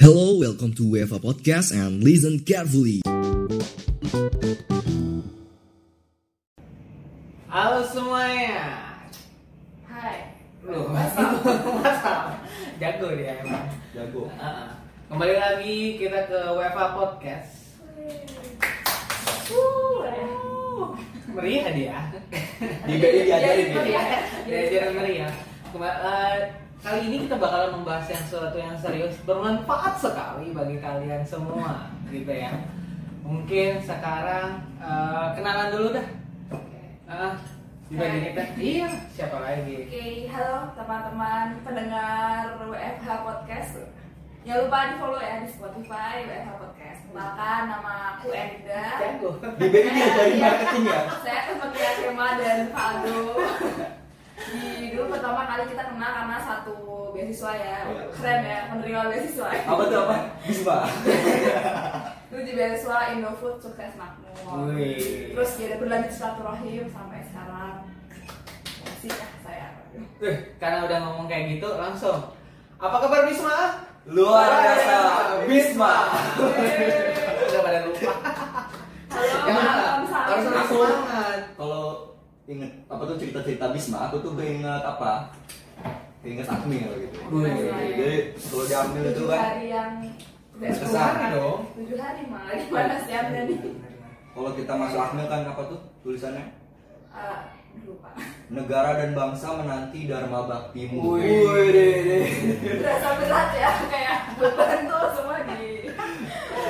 Hello, welcome to UEFA Podcast and listen carefully. Halo semuanya. Hai. Loh, WhatsApp. WhatsApp. Jago dia emang. Jago. Heeh. Kembali lagi kita ke UEFA Podcast. Uh, Meriah dia. Di BI diajarin Iya, ya. iya. Diajarin meriah. Kema- eh, kali ini kita bakalan membahas yang sesuatu yang serius bermanfaat sekali bagi kalian semua, gitu ya. Mungkin sekarang eh, kenalan dulu dah. Ah, dibagi Hai. kita. Iya, siapa lagi? Oke, halo teman-teman pendengar WFH Podcast. Jangan lupa di follow ya di Spotify WFH Podcast. Kenalkan nama aku Enda. Jago. Di BI diajarin Iya. marketing ya. Saya teman Kema dan Faldo. Di dulu pertama kali kita kenal karena satu beasiswa ya. Iya. Keren ya, menerima beasiswa. Apa tuh apa? Bisma. Itu di beasiswa Indofood Sukses Makmur. Terus ya berlanjut silaturahim sampai sekarang. Masih ya saya. Eh, karena udah ngomong kayak gitu, langsung. Apa kabar Bisma? Luar biasa. Bisma. udah pada lupa. Halo, Ya, malam salam. harus Aku semangat. kalau inget apa tuh cerita-cerita Bisma, aku tuh keinget apa? Keinget Akmil gitu. Wih. Jadi kalau di Akmil itu Tujuh kan hari yang tidak Besar semangat. dong. Tujuh hari mah gimana sih nih? kalau kita masuk Akmil kan apa tuh tulisannya? Ah, lupa. Negara dan bangsa menanti Dharma Baktimu. Wih. Wih. Berasa berat ya kayak beban tuh semua di.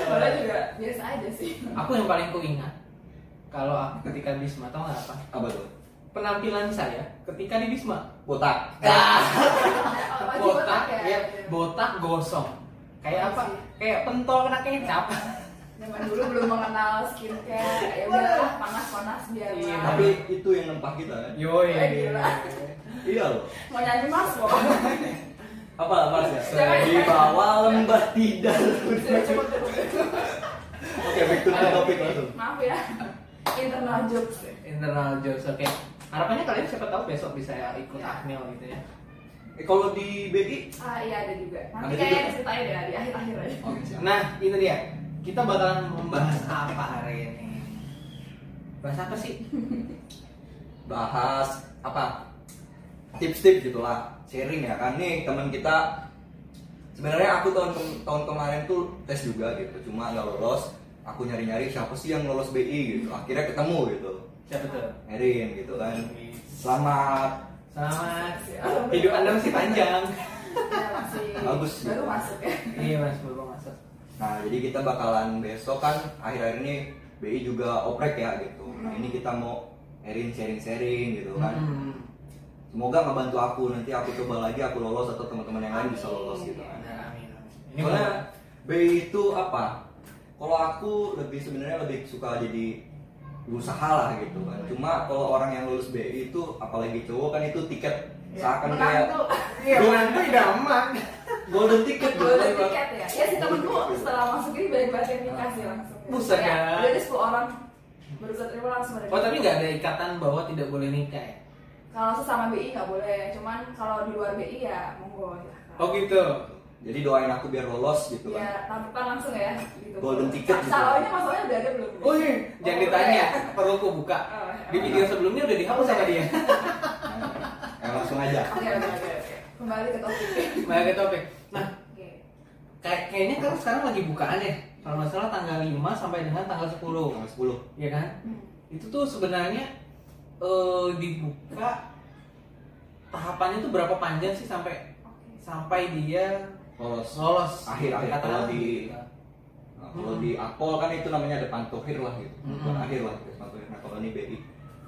Padahal juga biasa aja sih. Aku yang paling kuingat kalau aku ketika di Bisma tau nggak apa? Apa tuh? Penampilan saya ketika di Bisma. Botak. Apa sih botak, ya? ya, botak gosong. Kayak apa? Kayak pentol kena kecap. Zaman dulu belum mengenal skincare, ya udah panas-panas biar Iya. Tapi itu yang nempak kita? Yoi. Eh, gila. Iya loh. mau nyanyi mas kok. Apa mas ya? Di bawah lembah tidak. Oke, back to the topic langsung. Maaf ya. Internal jokes. Internal jokes, oke. Harapannya kalian siapa tahu besok bisa ikut Ya. Akmil gitu ya. Eh, kalau di BI, Ah iya ada juga. Nanti Ada kayaknya juga. diceritain deh di akhir-akhir aja. oke siap. Nah, itu dia. Kita bakalan membahas apa hari ini? Bahas apa sih? Bahas apa? Tips-tips gitulah, sharing ya kan nih teman kita. Sebenarnya aku tahun ke- tahun kemarin tuh tes juga gitu, cuma nggak lolos. Aku nyari-nyari siapa sih yang lolos BI gitu. Akhirnya ketemu gitu, Siapa tuh? Erin gitu kan. Selamat. Selamat. Hidup Anda masih panjang. Ya, masih Bagus. baru masuk ya. iya, Mas, baru masuk. Nah, jadi kita bakalan besok kan akhir-akhir ini BI juga oprek ya gitu. Nah, ini kita mau Erin sharing-sharing gitu kan. Hmm. Semoga ngebantu aku nanti aku coba lagi aku lolos atau teman-teman yang lain bisa lolos gitu kan. Nah, amin, amin. Ini boleh. BI itu apa? Kalau aku lebih sebenarnya lebih suka jadi usaha lah gitu kan. Cuma kalau orang yang lulus BI itu apalagi cowok kan itu tiket seakan Menang kayak. Iya, menantu idaman. golden ticket gitu. Golden ticket ya. Ya si temenku setelah masuk ini banyak banget yang dikasih langsung. Buset, ya. Dari 10 orang baru keterima langsung ada. Oh, tapi nggak ada ikatan bahwa tidak boleh nikah ya? Kalau sesama BI nggak boleh, cuman kalau di luar BI ya monggo silahkan. Oh gitu. Jadi doain aku biar lolos gitu kan. Ya, tabungan langsung ya. Gitu. Golden ticket gitu. Salahnya masalahnya udah ada belum? Oh iya, jangan Oh, ditanya. udah. Perlu aku buka. Oh, Di video sebelumnya udah dihapus sama dia. Ya, langsung aja. Oke, oke, oke. Kembali ke topik. Balik ke topik. Nah, kayak kayaknya kan sekarang lagi bukaan ya. Kalau nggak salah tanggal 5 sampai dengan tanggal 10. Tanggal 10. Iya kan? Hmm. Itu tuh sebenarnya eh, dibuka tahapannya tuh berapa panjang sih sampai sampai dia Lolos. lolos Akhir, akhir. Katakanlah Kalau di-. Nah, kalau di Akpol kan itu namanya ada pantohir lah gitu. Hmm. Bukan akhir lah tes pantohir. Nah kalau ini BI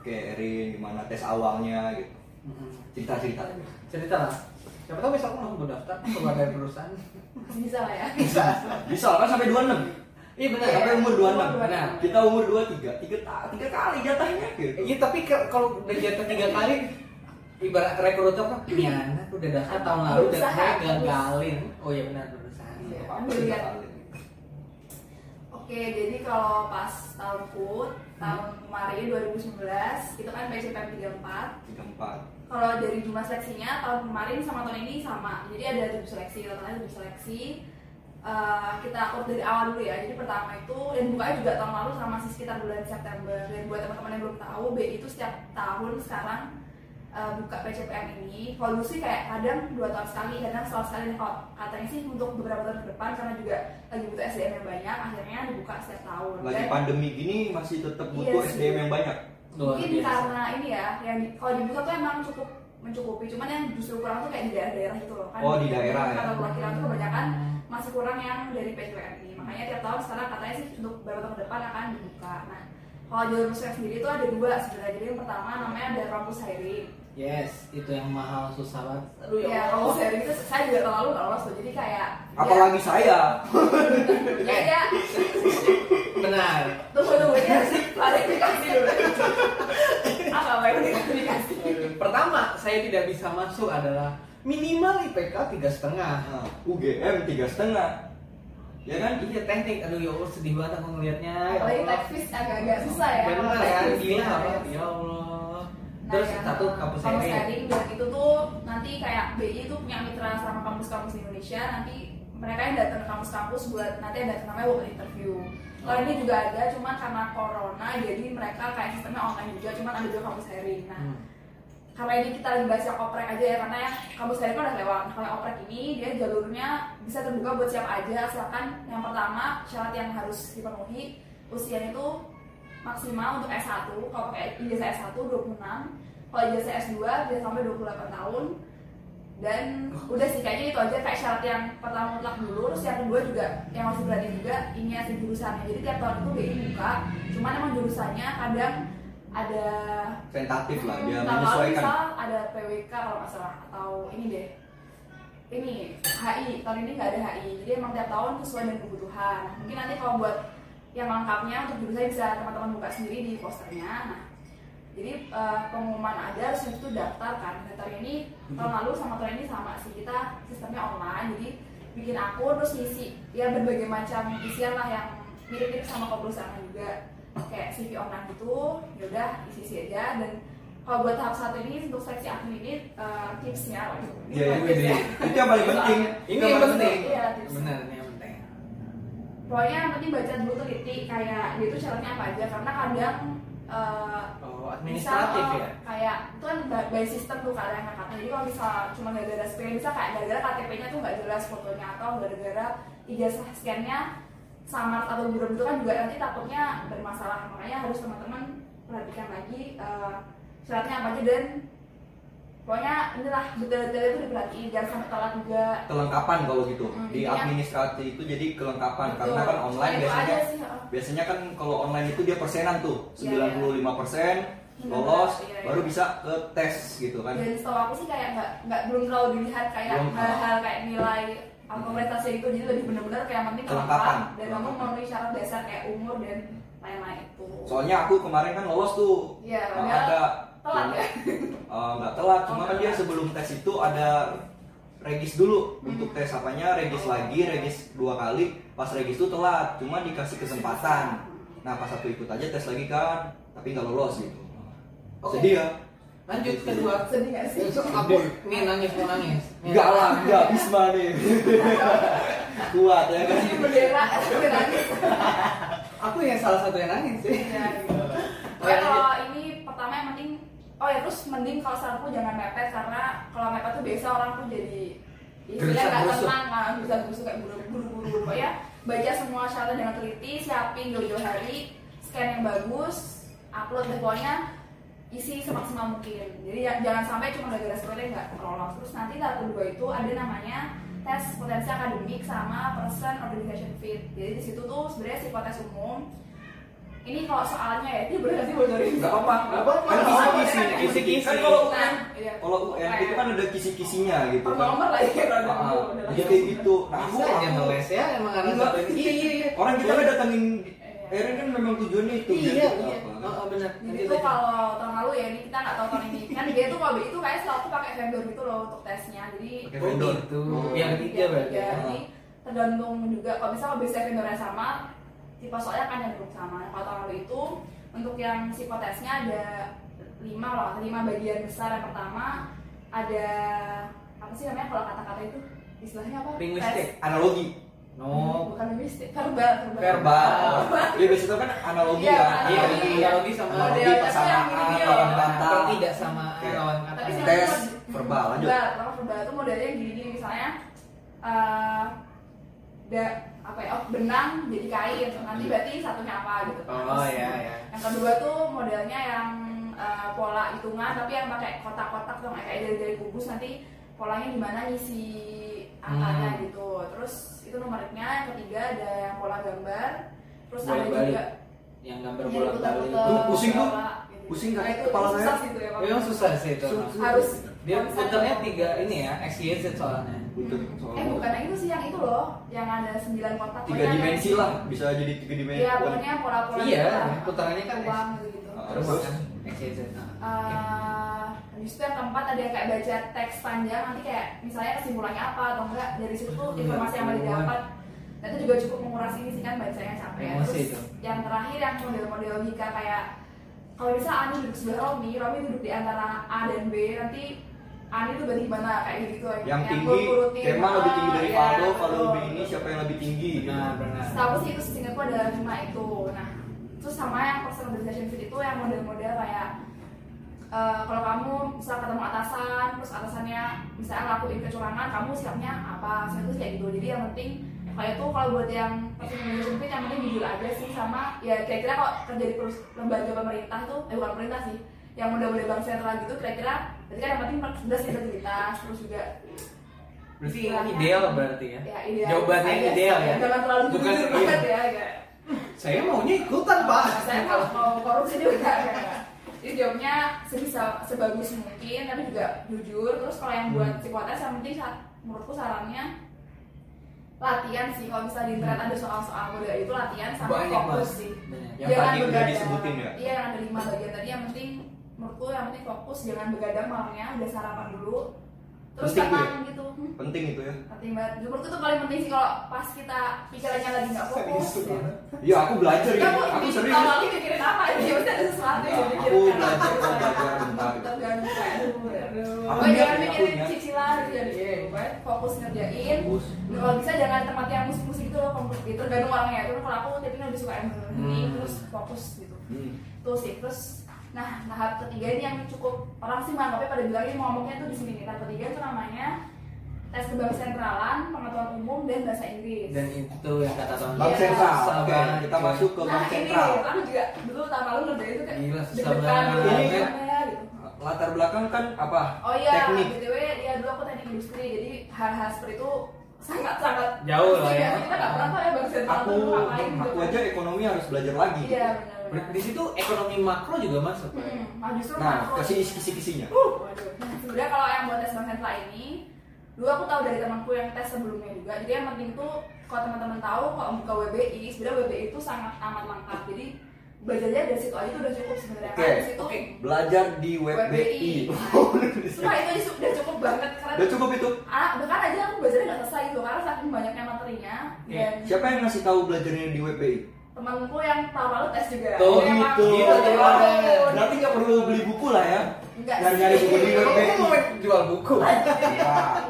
kayak Erin gimana tes awalnya gitu. Mm-mm. Cerita-cerita. cerita lah siapa tahu besok aku mau daftar keluar dari perusahaan Bisa lah ya. bisa Bisa kan sampai 26. iya benar Sampai umur 26. Benar. Kita umur 23. Tiga, ta- tiga kali jatahnya gitu. Iya tapi kalau udah jatuh tiga kali ibarat rekruter kan ini anak udah daftar tahun lalu dan saya gagalin oh iya benar berusaha Iya. Lihat. jatah. Oke, jadi kalau pas tahunku, tahun kemarin 2019, itu kan PCPM 34 Tiga empat. Kalau dari jumlah seleksinya, tahun kemarin sama tahun ini sama Jadi ada tujuh seleksi, totalnya tujuh seleksi eh, kita atur dari awal dulu ya. Jadi pertama itu dan bukanya juga tahun lalu sama masih sekitar bulan September. Dan buat teman-teman yang belum tahu, BI itu setiap tahun sekarang eh, buka PCPM ini. Kalau sih kayak kadang dua tahun sekali, kadang setahun sekali. Kalau katanya sih untuk beberapa tahun ke depan karena juga lagi butuh SDM yang banyak, akhirnya dibuka setiap tahun. Lagi Dan- pandemi gini masih tetap butuh Iya sih. SDM yang banyak. Luar mungkin biasa. karena ini ya yang di, kalau di pusat tuh emang cukup mencukupi cuman yang justru kurang tuh kayak di daerah-daerah itu loh kan Oh, di daerah ya. kata perwakilan tuh kebanyakan masih kurang yang dari PCPM ini makanya tiap tahun sekarang katanya sih untuk beberapa tahun ke depan akan dibuka nah kalau jalur musrek sendiri itu ada dua sebenarnya jadi yang pertama namanya ada kampus hiring Yes, itu yang mahal susah banget. Aduh ya ya Allah. kampus hiring itu saya juga tahun lalu nggak lolos tuh jadi kayak Apalagi saya. ya ya Benar. tunggu tunggu ini harus klarifikasi dulu apa apa yang klarifikasi Pertama, saya tidak bisa masuk adalah minimal IPK tiga setengah. UGM tiga setengah. Ya kan? Iya teknik, aduh ya Allah sedih banget aku ngelihatnya. Ya apalagi Allah. teknis agak-agak susah ya Benar ya, gila ya. ya Allah. Terus yang satu kampus kampus sharing. sharing dan itu tuh nanti kayak BI itu punya mitra sama kampus-kampus di Indonesia nanti mereka yang datang ke kampus-kampus buat nanti ada namanya work interview kalau ini juga ada cuman karena corona jadi mereka kayak sistemnya online juga cuman ada juga kampus sharing nah Hmm. karena ini kita lagi bahas yang oprek aja ya karena yang kampus sharing kan udah lewat nah, kalau yang oprek ini dia jalurnya bisa terbuka buat siapa aja asalkan yang pertama syarat yang harus dipenuhi usianya itu maksimal untuk S1 kalau pakai ijazah S1 26 kalau ijazah S2 bisa sampai 28 tahun. Dan udah sih kayaknya itu aja kayak syarat yang pertama mutlak dulu terus yang kedua juga yang harus diperhatiin juga ini asli jurusannya. Jadi tiap tahun itu BI buka cuman emang jurusannya kadang ada Tentatif lah dia Hmm, menyesuaikan. misal ada PWK kalau nggak salah atau ini deh. Ini HI tahun ini nggak ada HI jadi emang tiap tahun sesuai dengan kebutuhan. Mungkin nanti kalau buat yang lengkapnya untuk jurusan bisa teman-teman buka sendiri di posternya nah jadi eh, pengumuman ada terus itu daftar kan daftar ini tahun lalu sama tahun ini sama sih kita sistemnya online jadi bikin akun terus ngisi ya berbagai macam isian lah yang mirip-mirip sama keperusahaan juga kayak CV online gitu ya udah isi isi aja dan kalau buat tahap satu ini untuk seleksi admin ini eh, tipsnya waduh, ini Iya, tips dia. ya. Itu yang paling penting. Ini yang paling penting. Iya, tips. Benar, penting. Pokoknya yang penting baca dulu teliti kayak dia itu syaratnya apa aja karena kadang eh, Oh, misal administratif eh, ya. kayak itu kan by system tuh kadang angkatnya jadi kalau misal cuma gara-gara scan bisa kayak gara-gara KTP-nya tuh nggak jelas fotonya atau gara-gara ijazah scan-nya samar atau buram itu kan juga nanti takutnya bermasalah makanya harus teman-teman perhatikan lagi eh, syaratnya apa aja dan pokoknya inilah detail-detail itu diperhatiin jangan sampai telat juga. Kelengkapan kalau gitu. Hmm, di administrasi itu jadi kelengkapan Betul. karena kan online biasanya sih, heeh. biasanya kan kalau online itu dia persenan tuh. Iya, 95 persen Iya, lolos iya, iya. baru bisa ke tes gitu kan. Dan setahu aku sih kayak nggak nggak belum terlalu dilihat kayak hal-hal kayak nilai atau prestasi itu. Jadi lebih benar-benar kayak penting Kelengkapan. kelengkap dan kamu memenuhi syarat dasar kayak umur dan lain-lain itu. Soalnya aku kemarin kan lolos tuh. Iya, Nah, ada telat ya Eh, nggak telat cuma Oh, kan nggak dia sebelum tes itu ada regis dulu Hmm. untuk tes apanya regis lagi regis dua kali pas regis itu telat cuma dikasih kesempatan nah pas aku ikut aja tes lagi kan tapi nggak lolos gitu Oke. sedih ya Lanjut kedua. sedih nggak sih Besok aku nih nangis mau nangis. Nih, Enggak lah, enggak Bisma nih. Kuat ya kan. Ini bendera nangis Aku yang salah satu yang nangis sih. Iya, gitu. Oh, kalau ini pertama yang penting oh ya terus mending kalau saranku jangan mepet karena kalau mepet tuh biasa orang tuh jadi istilahnya nggak tenang kan bisa busuk kayak buru-buru. Pokoknya baca semua syarat dengan teliti siapin jauh-jauh hari scan yang bagus upload deh. Pokoknya isi semaksimal mungkin. Jadi ya- jangan sampai cuma gara-gara skornya nggak lolos terus nanti tahap kedua itu ada namanya tes potensi akademik sama person organization fit. Jadi di situ tuh sebenarnya psikotes umum ini kalau soalnya ya ini boleh nggak sih bocorin Enggak apa-apa. Nggak apa-apa. Kan kisi-kisi, Kan kisi-kisi. Kan kalau iya. kalau UN itu kan ada kisi-kisinya gitu per kan. nomor lah ya kalau ah. udah Jadi gitu. Nah, aku Bisa aja aku- ngeles ya emang karena. Iya iya iya. orang kita kan datangin. Erin kan memang tujuannya itu Iya iya. apa. Oh, oh, benar. Jadi itu kalau tahun lalu ya ini kita nggak tahu tahun ini kan dia tuh kalau itu kayak selalu pakai vendor gitu loh untuk tesnya jadi vendor. gitu. Oh. Yang ketiga berarti. ya, tergantung juga kalau misalnya base vendornya sama tipe soalnya kan yang sama. Kalau tahun lalu itu untuk yang psikotesnya ada lima loh lima bagian besar. Yang pertama ada apa sih namanya kalau kata-kata itu? Istilahnya apa? Linguistik. Analogi. No. verbal verbal. Verbal. Ya biasanya itu kan analogi Iya, kan? Iya, Analogi. analogi sama analogi yang gini-gini lawan kata tidak sama lawan kata. Tes verbal lanjut. Verbal, kalau verbal itu modelnya gini-gini. Misalnya eh da, apa ya, oh, benang jadi kain, nanti berarti satunya apa gitu. Oh, Terus iya, iya. Yang kedua tuh modelnya yang eh, pola hitungan tapi yang pakai kotak-kotak tuh kayak dari dari bungkus nanti polanya gimana ngisi angkanya Hmm. gitu. Terus itu numeriknya. Yang ketiga ada yang pola gambar. Terus ada Bolak-balik. juga Yang gambar yang bolak balik. Tuh, pusing tuh. bola, gitu. Pusing Nah, kan itu kepala susah saya. sih itu ya. Pak. Memang susah sih itu. harus Dia putarnya tiga ini ya, XYZ soalnya. Soal Eh bukan yang itu sih yang itu loh, yang ada 9 kotak. tiga dimensi lah bisa jadi tiga dimensi Iya, pokoknya pola-pola Iya, gitu putarannya kan Uang gitu. Ah, Terus. Nah, oke. Eh, habis itu yang keempat ada yang kayak baca teks panjang nanti kayak misalnya kesimpulannya apa atau enggak dari situ tuh Iya, informasi yang boleh didapat dan itu juga cukup menguras ini sih kan bacanya capek Emosi terus itu. yang terakhir yang model-model logika kayak kalau bisa Ani duduk sebelah Romi Romi duduk di antara A dan B nanti Ani tuh berarti gimana kayak gitu yang tinggi urut-urutin. Kema lebih tinggi dari iya, Valdo betul. lebih ini siapa yang lebih tinggi gitu. Benar, benar. Setahu sih itu seingatku ada lima itu. Nah, terus sama yang personal organization fit itu yang model-model kayak eh, kalau kamu bisa ketemu atasan, terus atasannya misalnya ngelakuin kecurangan, kamu siapnya apa? Saya itu kayak gitu. Jadi yang penting kayak itu kalau buat yang personal organization fit yang penting jujur aja sih sama ya kira-kira kok kerja di perus- lembaga pemerintah tuh, eh bukan pemerintah sih, yang model-model bank sentral gitu kira-kira berarti kan yang penting jelas integritas terus juga Berarti ideal berarti ya. ya ideal Jawabannya Aja, ideal ya. jangan terlalu Bukan banget ya kayak Saya maunya ikutan, Pak. Nah, saya kalau mau korupsi juga ya. Jadi jawabnya sebisa sebagus mungkin tapi juga jujur. Terus kalau yang buat psikotes yang penting sa- menurutku sarannya latihan sih kalau bisa di internet ada soal-soal model itu latihan sama Banyak, fokus Mas. sih. Banyak. Yang tadi udah disebutin ya? Iya yang ada lima bagian tadi yang penting menurutku yang penting fokus jangan begadang malamnya udah sarapan dulu. Terus Penting tenang gitu. Hmm, penting itu ya penting banget. Menurutku tuh paling penting sih kalau pas kita pikirannya lagi nggak fokus. gitu. iya aku belajar ya Kamu aku di serius awalnya mikirin apa ya? Pasti ada sesuatu yang Aku belajar, aku belajar bentar. Aku jangan aku mikirin cicilan gitu ya. Fokus ngerjain. Kalau bisa jangan tempat yang musik-musik gitu loh, komputer gitu. Tergantung orangnya. Terus kalau aku tipenya lebih suka yang ini Hmm. terus fokus gitu. Hmm. Tuh sih. Terus nah tahap ketiga ini yang cukup orang sih menganggapnya pada bilang ini ngomongnya tuh di sini nih. Tahap ketiga itu namanya tes kebang sentralan, pengetahuan umum dan bahasa Inggris. Dan itu yang kata Tony. Bank Iya, sentral oke banget, kita masuk ke bank Nah ini sentral aku juga dulu tahun lalu ngerjain itu kayak Gila, susah banget. gitu. Ini ya, gitu. latar belakang kan apa Oh iya, teknik btw ya dulu aku teknik industri, jadi hal-hal seperti itu sangat-sangat Jauh lah ya. Kita nggak pernah tahu ya bang sentral aku tuh ngapain gitu aku kan. aja ekonomi harus belajar lagi Iya Di benar-benar. situ ekonomi makro juga masuk. Pak. Hmm, nah justru nah makro. kasih kisi-kisinya Waduh. Nah, sebenarnya kalau yang buat tes sentral ini, dulu aku tahu dari temanku yang tes sebelumnya juga. Jadi yang penting tuh kalau teman-teman tahu kalau buka WBI, sebenarnya WBI itu sangat amat lengkap. Jadi belajarnya dari situ aja itu udah cukup sebenarnya. di situ oke belajar di web WBI. BI Nah itu aja udah cukup banget karena udah cukup itu ah, bahkan aja aku belajarnya nggak selesai itu karena saking banyaknya materinya Iya. dan siapa yang ngasih tahu belajarnya di web BI temanku yang tahun lalu tes juga. Tuh, Dia emang- gitu Gitu, Iya, Wah, iya. berarti nggak perlu beli buku lah ya Enggak nyari nyari buku di BI Kamu mau jual buku. Wah,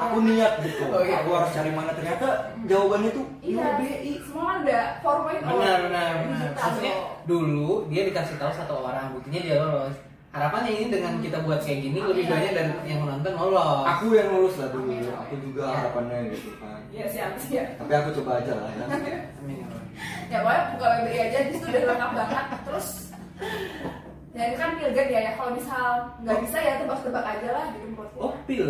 aku niat gitu Oh, iya. aku harus cari mana ternyata jawabannya tuh Iya, BI semua kan udah 4.0 Benar, benar, benar. Digital Maksudnya dulu dia dikasih tahu satu orang, buktinya dia lolos. Harapannya ini dengan kita buat kayak gini lebih Iya. banyak dari yang menonton lolos. aku yang lulus lah dulu Amin. aku juga Iya. harapannya gitu kan Iya siap siap. tapi aku coba aja lah ya Amin. Ya. Ya pokoknya buka WBI aja di situ udah lengkap banget. Terus ya itu kan pilgrim ya, ya kalau misal nggak bisa ya tebak-tebak aja lah gitu menurutku. Oh, pil.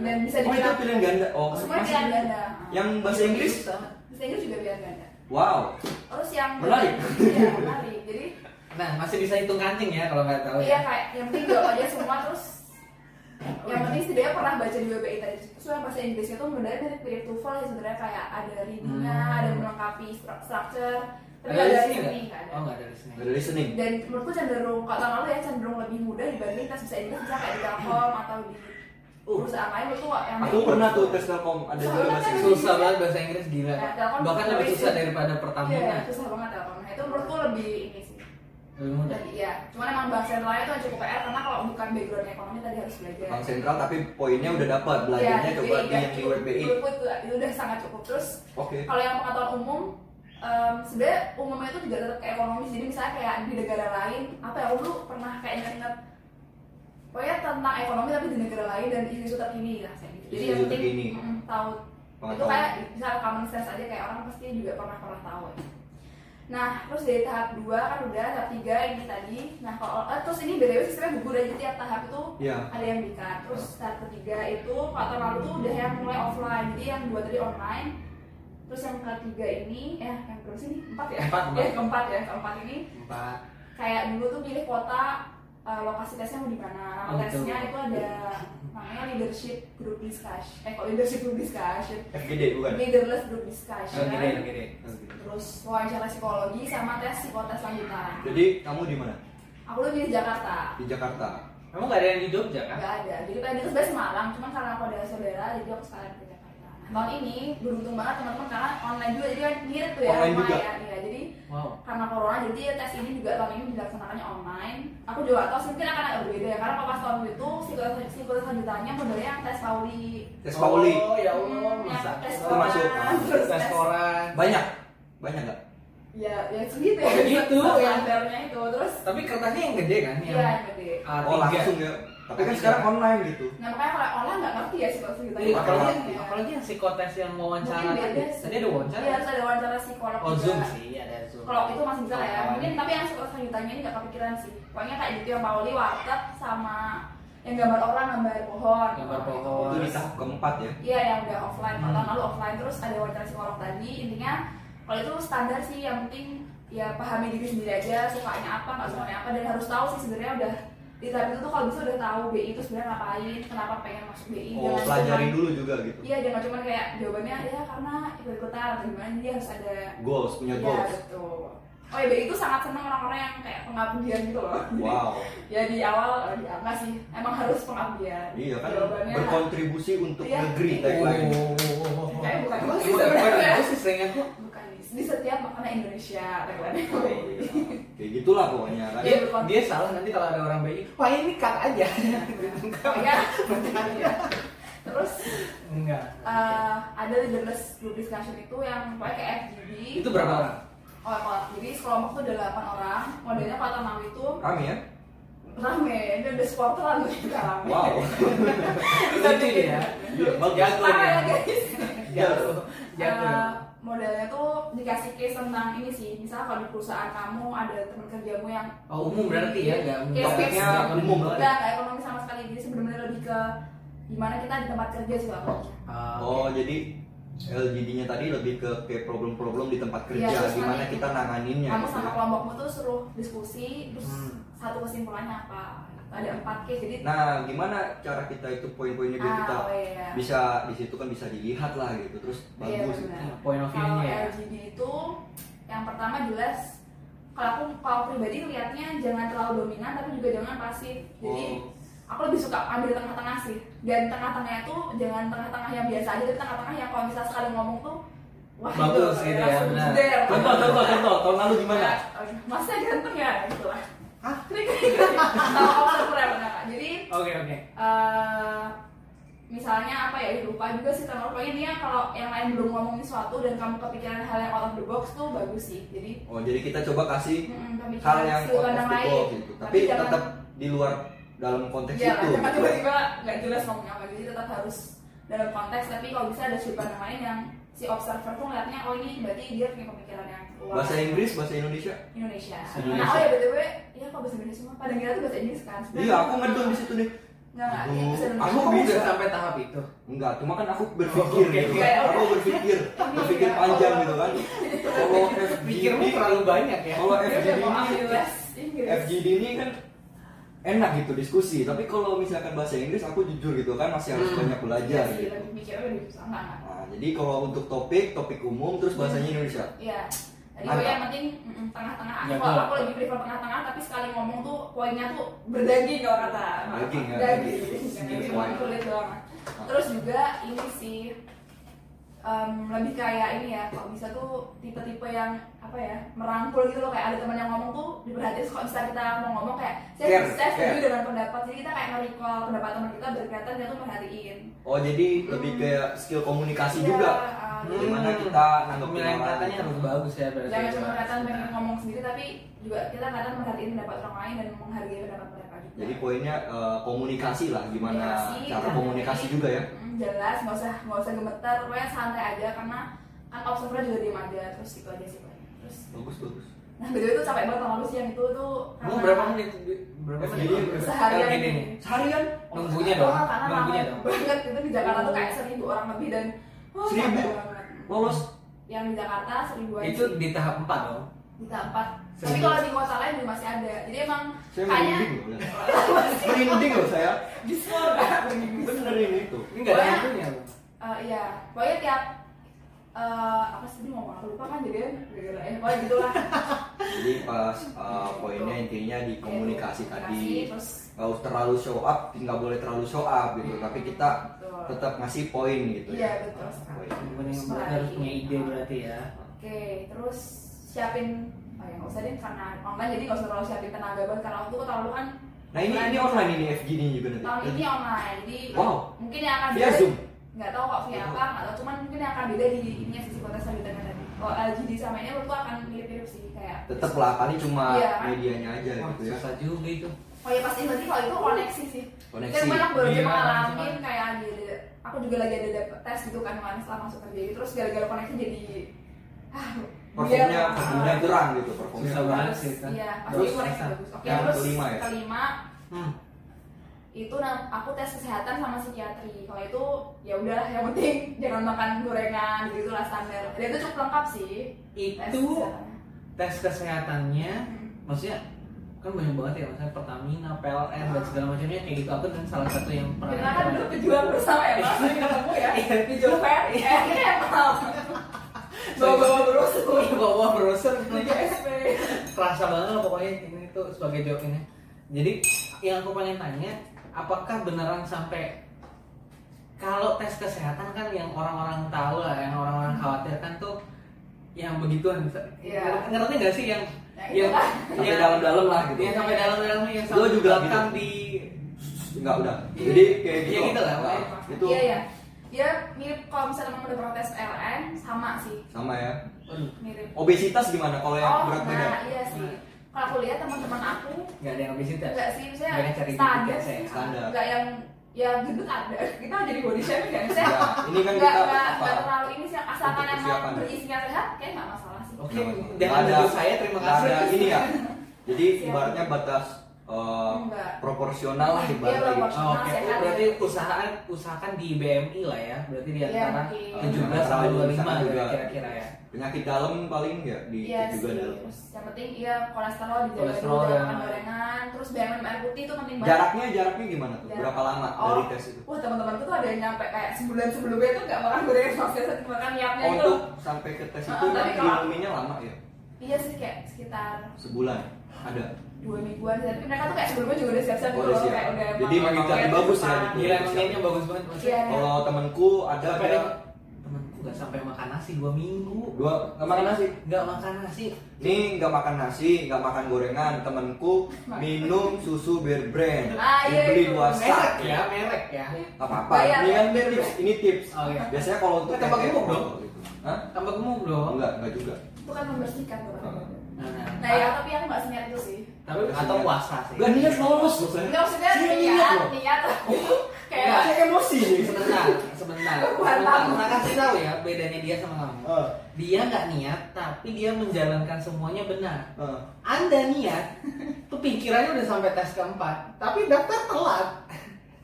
Dan bisa oh itu dibilang pilihan ganda oh semua pilihan ganda. yang bahasa Inggris Bahasa Inggris juga pilihan ganda. wow Terus yang Menarik. Iya menarik. Jadi Nah, masih bisa hitung kancing ya kalau nggak tahu iya ya. kayak yang penting jawab aja semua terus yang penting setidaknya pernah baca di WBI tadi yang bahasa Inggrisnya tuh sebenarnya mirip mirip TOEFL ya sebenarnya kayak ada readingnya Hmm. ada melengkapi stru- structure tapi Ada ada listening ada Oh, nggak ada listening. ada listening dan menurutku cenderung kalau tahun lalu ya cenderung lebih mudah dibanding tes bahasa Inggris bisa kayak di Telkom atau di Uh. perusahaan lain itu yang aku pernah tuh tes telkom ada juga bahasa Inggris Susah banget bahasa Inggris gila. Ya, Telkom Bahkan lebih susah daripada iya Pertamina. susah banget Telkom nah itu menurutku lebih ini Lebih mudah. iya cuman emang bahasa sentralnya itu cukup PR karena kalau bukan background ekonomi tadi harus belajar. Bank sentral tapi poinnya udah dapat belajarnya Iya, coba di ya, yang di cukup. web BI Menurutku itu, itu udah sangat cukup. Terus oke. kalau yang pengetahuan umum em, sebenarnya umumnya itu juga tetap ke ekonomis jadi misalnya kayak di negara lain apa ya dulu pernah kayak inget-inget pokoknya tentang ekonomi tapi di negara lain dan isu-isu terkini lah kayak gitu. Jadi yang penting mm, tahu. Itu kayak bisa common sense aja kayak orang pasti juga pernah pernah tahu. ya. Nah, terus dari tahap 2 kan udah, tahap 3 ini tadi. Nah, kalau eh, terus ini BTW sistemnya gugur aja tiap tahap itu Iya. ada yang dikat. Terus tahap ketiga itu kalau tahun lalu tuh udah yang mulai offline. Jadi yang dua tadi online. Terus yang ketiga ini, ya yang berapa sih ini? Empat ya? Empat, empat. Ya, keempat ya. Keempat ini Empat. kayak dulu tuh pilih kota eh, lokasi tesnya mau di mana. Oh, tesnya itu ada namanya leadership group discussion. Eh, kok leadership group discussion? FGD bukan Leaderless group discussion. Oh, gede, gede. Terus wawancara psikologi sama tes psikotes lanjutan. Jadi kamu di mana? Aku lebih di Jakarta. Di Jakarta. Emang gak ada yang di Jogja kan? nggak ada. Jadi tadi itu sebenarnya Semarang cuman karena aku ada saudara jadi aku sekalian ke Jakarta. Nah, tahun ini beruntung banget teman-teman karena online juga jadi kan mirip tuh ya Online juga? lumayan ya jadi Wow. karena corona jadi tes ini juga tahun ini dilaksanakannya online. Aku juga tahu mungkin akan agak berbeda ya karena pas tahun itu psikotes psikotes lanjutannya modelnya yang tes Pauli. Tes Pauli? Oh ya Allah, Hmm, masa tes koran, terus tes koran. banyak banyak nggak ya ya segitu ya Oh, segitu, ya. standarnya itu terus Tapi kertasnya yang gede kan? iya yang gede A3. oh langsung ya tapi kan sekarang online gitu Nah makanya kalau online nggak ngerti ya sih kalau cerita Iya, apalagi, ya. apalagi yang psikotes yang wawancara Mungkin tadi. Tadi ada wawancara. Iya ada wawancara psikolog Oh juga. Zoom sih, ada Zoom. Kalau itu masih bisa lah ya. Mungkin tapi yang psikolog selanjutnya ini nggak kepikiran sih. Pokoknya kayak gitu yang Pauli warteg sama yang gambar orang gambar pohon. Gambar pohon. itu di tahap keempat ya Iya yang udah offline. Kalau Hmm. tahun lalu offline terus ada wawancara psikolog tadi. Intinya kalau itu standar sih yang penting ya pahami diri sendiri aja sukanya apa nggak sukanya apa dan harus tahu sih sebenarnya udah di tahap itu tuh kalau bisa udah tahu BI itu sebenarnya ngapain kenapa pengen masuk BI oh Jangan pelajari cuman- dulu juga gitu Iya jangan cuma kayak jawabannya ya karena ikut ikutan atau gimana dia harus ada goals punya Iya goals betul. Oh ya BI itu sangat senang orang-orang yang kayak pengabdian gitu loh. Jadi, wow Ya di awal oh, di enggak sih emang harus pengabdian. iya kan Jawabannya berkontribusi untuk Iya. negeri Oh. tagline Kayak bukan gue sih sebenarnya. gue sih di, setiap makanan Indonesia tagline Oh, iya. kayak gitulah pokoknya kan dia, dia salah nanti kalau ada orang BI wah ini cut aja Oh ya. Terus enggak eh, ada leaderless group discussion itu yang pokoknya kayak FGD. itu berapa orang Oh, kalau- jadi sekelompok tuh ada 8 orang. Modelnya tahun lalu itu kami ya rame, ini udah supporteran tuh juga rame. wow lucu dia Iya, bagus. Parah ya guys. jago jago Eh, modelnya tuh dikasih case tentang ini sih misalnya kalau di perusahaan kamu ada teman kerjamu yang oh umum berarti ya enggak Case topiknya Nggak umum. banget. udah nggak ekonomi sama sekali jadi sebenarnya lebih ke gimana kita di tempat kerja sih Pak. Ah, oh jadi LGD-nya tadi lebih ke kayak problem-problem di tempat kerja Iya, terus gimana nanti kita nanganinnya kamu gitu sama ya. kelompokmu tuh suruh diskusi terus Hmm. satu kesimpulannya apa ada empat case jadi Nah, gimana cara kita itu poin-poinnya biar ah, kita oh iya. bisa di situ kan bisa dilihat lah gitu terus Iya, bagus. Iya, point of kalau view-nya ya. LGD itu yang pertama jelas kalau aku kalau pribadi lihatnya jangan terlalu dominan tapi juga jangan pasif jadi Oh. aku lebih suka ambil tengah-tengah sih dan tengah-tengahnya tuh jangan tengah-tengah yang biasa aja tapi tengah-tengah yang kalau misalnya sekali ngomong tuh wah Bagus gitu ya, benar. contoh contoh contoh tahun lalu gimana Ya, masnya ganteng ya gitu lah Hah? Krik krik. Jadi oke oke eh misalnya apa ya lupa juga sih sama pokoknya dia kalau yang lain belum ngomongin sesuatu dan kamu kepikiran hal yang out of the box tuh bagus sih jadi oh jadi kita coba kasih mm, hal yang out of the lain box gitu tapi jangan- tetap di luar dalam konteks ya itu jangan gitu. tiba-tiba nggak jelas ngomongnya apa jadi tetap harus dalam konteks tapi kalau bisa ada sudut pandang lain yang si observer tuh ngeliatnya oh ini berarti dia punya pemikiran yang luas bahasa Inggris bahasa Indonesia Indonesia. Indonesia. Nah, oh ya btw, iya kok bahasa Indonesia semua. Pada kira tuh bahasa Inggris kan. Sebenarnya iya aku ngedon di situ deh Nggak, iya, aku bisa. bisa sampai tahap itu enggak cuma kan aku berpikir Oke, gitu oke. kan aku berpikir berpikir Iya. panjang gitu kan kalau pikirmu FGD terlalu banyak ya kalau FGD ini. FGD ini kan enak gitu diskusi tapi kalau misalkan bahasa Inggris aku jujur gitu kan masih harus Hmm. banyak Iya belajar sih, gitu mikirnya lebih susah nah, jadi kalau untuk topik topik umum terus bahasanya Indonesia Iya. Jadi gue yang penting tengah-tengah. Ya, Aku, aku lebih prefer tengah-tengah, tapi sekali ngomong tuh poinnya tuh berdaging kalau kata. Daging, ya, Daging. Sedikit cuma kulit doang. Terus juga ini sih em, lebih kayak ini ya kalau bisa tuh tipe-tipe yang apa ya merangkul gitu loh kayak ada teman yang ngomong tuh diperhatiin kalau misalnya kita mau ngomong kayak saya saya setuju care. dengan pendapat jadi kita kayak nge-recall pendapat teman kita berkaitan dia tuh merhatiin Oh jadi lebih ke skill komunikasi Iya, juga. ah, Hmm. Gimana kita nanggepin orang katanya gitu. harus bagus ya berarti. jangan cuma kelihatan pengen ngomong sendiri tapi juga kita kadang merhatiin pendapat orang lain dan menghargai pendapat mereka juga Jadi poinnya eh, komunikasi lah, gimana Komunikasi, cara hargai. komunikasi juga ya. Hmm, jelas nggak usah nggak usah gemeter pokoknya santai aja karena kan observer juga diem aja terus itu aja sih paling. terus Bagus bagus. nah betul itu capek banget sama lu siang itu tuh Kamu berapa menit? Berapa menit? seharian nih. Seharian Nunggunya dong, Oh, karena nunggunya dong. banget itu di Jakarta tuh kayak seribu orang lebih dan oh, Seribu? lolos. yang di Jakarta seribuan Itu di tahap 4 dong. Di tempat tapi kalau di kota lain juga masih ada jadi emang Saya kayaknya merinding loh. merinding loh saya. di Florida Bener ini itu. Ini enggak ada. Bu. Eh, iya pokoknya tiap eh, apa sih dia ngomong aku lupa kan jadi gara-gara eh pokoknya gitulah Jadi pas eh, poinnya intinya di komunikasi tadi. terus Gak usah terlalu show up, nggak boleh terlalu show up gitu. Tapi kita betul. tetap ngasih poin gitu iya ya. betul sekali harus punya ide berarti ya. Oke, terus siapin oh ya nggak usah deh karena online jadi nggak usah terlalu siapin tenaga banget karena waktu itu terlalu kan Nah ini ini online ini FG ini juga nanti. tahun ini online jadi Wow. mungkin yang akan Via Zoom? nggak tahu kok via apa nggak tahu cuman mungkin yang akan beda di ininya sisi kontes selanjutnya tadi kalau LGD sama ini menurutku akan mirip-mirip sih kayak Tetap lah, paling cuma Iya. medianya aja Wah, gitu ya. susah juga itu. oh ya pasti berarti kalau itu koneksi sih Koneksi. kan banyak baru Iya, ngalamin kayak ada aku juga lagi ada dapet tes gitu kan kemarin setelah masuk kerja gitu terus gara-gara koneksi jadi ah Performnya performnya kurang gitu, performnya Susah kurang. banget sih kan. Iya, pasti Terus, koneksi bagus. Oke, yang terus kelima ya? kelima Hmm. itu na- aku tes kesehatan sama psikiatri. Kalau itu ya udah yang penting jangan makan gorengan gitu lah standar. Dan itu cukup lengkap sih. tes Itu tes kesehatannya Hmm. maksudnya kan banyak banget ya misalnya Pertamina, PLN dan segala macamnya kayak gitu aku dan salah satu yang pernah Kita kan dulu pejuang bersama ya, Mas. Ini ketemu ya. Iya. Pejuang fair. Eh, Bawa-bawa brosur. Iya, bawa browser Tiga SP. terasa banget lah pokoknya ini tuh sebagai ini jadi yang aku pengen tanya apakah beneran sampai kalau tes kesehatan kan yang orang-orang tahu lah yang orang-orang khawatirkan tuh yang begituan Iya. ngerti nggak sih yang Nah, yang. Sampai yang dalam-dalam lah gitu. yang sampai dalam-dalam yang sampai juga gitu. di Enggak udah. Iya. Jadi kayak gitu. Iya gitu lah, Nah, itu Iya, iya. Ya mirip kalau misalnya mau udah protes PLN sama sih. sama ya. Mirip. Obesitas gimana kalau yang Oh, berat badan? nah iya sih. Kalau aku lihat teman-teman aku nggak ada yang obesitas enggak sih, misalnya Nggak cari standar sih. saya. Standar. Enggak yang ya gendut ada. Kita jadi body shaming kan? Saya Ya, ini kan enggak kita enggak apa? enggak terlalu ini sih asalkan emang berisinya sehat kayak enggak masalah sih. oke Nggak dengan ada- saya terima nggak kasih ada ini ya. Jadi ibaratnya batas eh, Enggak. proporsional lah Iya, ibaratnya gitu. Oh, Oke, sehat. berarti usahakan usahakan di BMI lah ya. Berarti di Iya, antara mungkin. 17 sampai 25 usaha gitu juga. kira-kira ya. Penyakit dalam paling ya di Iya juga dalam. Terus yang penting iya kolesterol dijaga Kolesterol, dulu ya. gorengan. Terus BMI air putih itu penting banget. Jaraknya jaraknya gimana tuh? Jarak. Berapa lama Oh. dari tes itu? Wah teman-temanku tuh ada yang nyampe kayak sebulan sebelumnya itu nggak makan gorengan sama sekali makan niatnya Oh, itu. untuk sampai ke tes itu tapi di kalau- lama ya? Iya sih kayak sekitar Sebulan ada. Dua mingguan sih. tapi mereka tuh kayak sebelumnya juga udah siap-siap Oh, gitu siap. kayak udah Jadi emang kayak bagus ya gitu. Gila emang niatnya bagus banget maksudnya. Iya. Kalau temanku ada ada temanku nggak sampai makan nasi dua minggu. dua nggak makan nasi. Nggak makan nasi. Nih nggak makan nasi, nggak makan gorengan. Temanku minum susu bear brand. Ah, iya, Dibeli itu. dua sak. ya, merek ya. Gak apa-apa. Bayar, Ini kan ya. tips. Ini tips. Oh, iya. Biasanya kalau untuk Kan tambah kayak gemuk gitu. dong. Hah? Tambah gemuk dong. enggak, enggak juga. itu kan membersihkan tuh kan. Nah, nah. Nah ya tapi aku nggak seniat itu sih. Tapi atau puasa sih. Gak niat lolos maksudnya. Enggak maksudnya Saya niat, loh. niat. kayak. Saya emosi nih. Sebentar, sebentar. Nah, kasih tahu ya bedanya dia sama kamu. Eh, Dia nggak niat, tapi dia menjalankan semuanya benar. eh. Anda niat, tuh pikirannya udah sampai tes keempat, tapi daftar telat.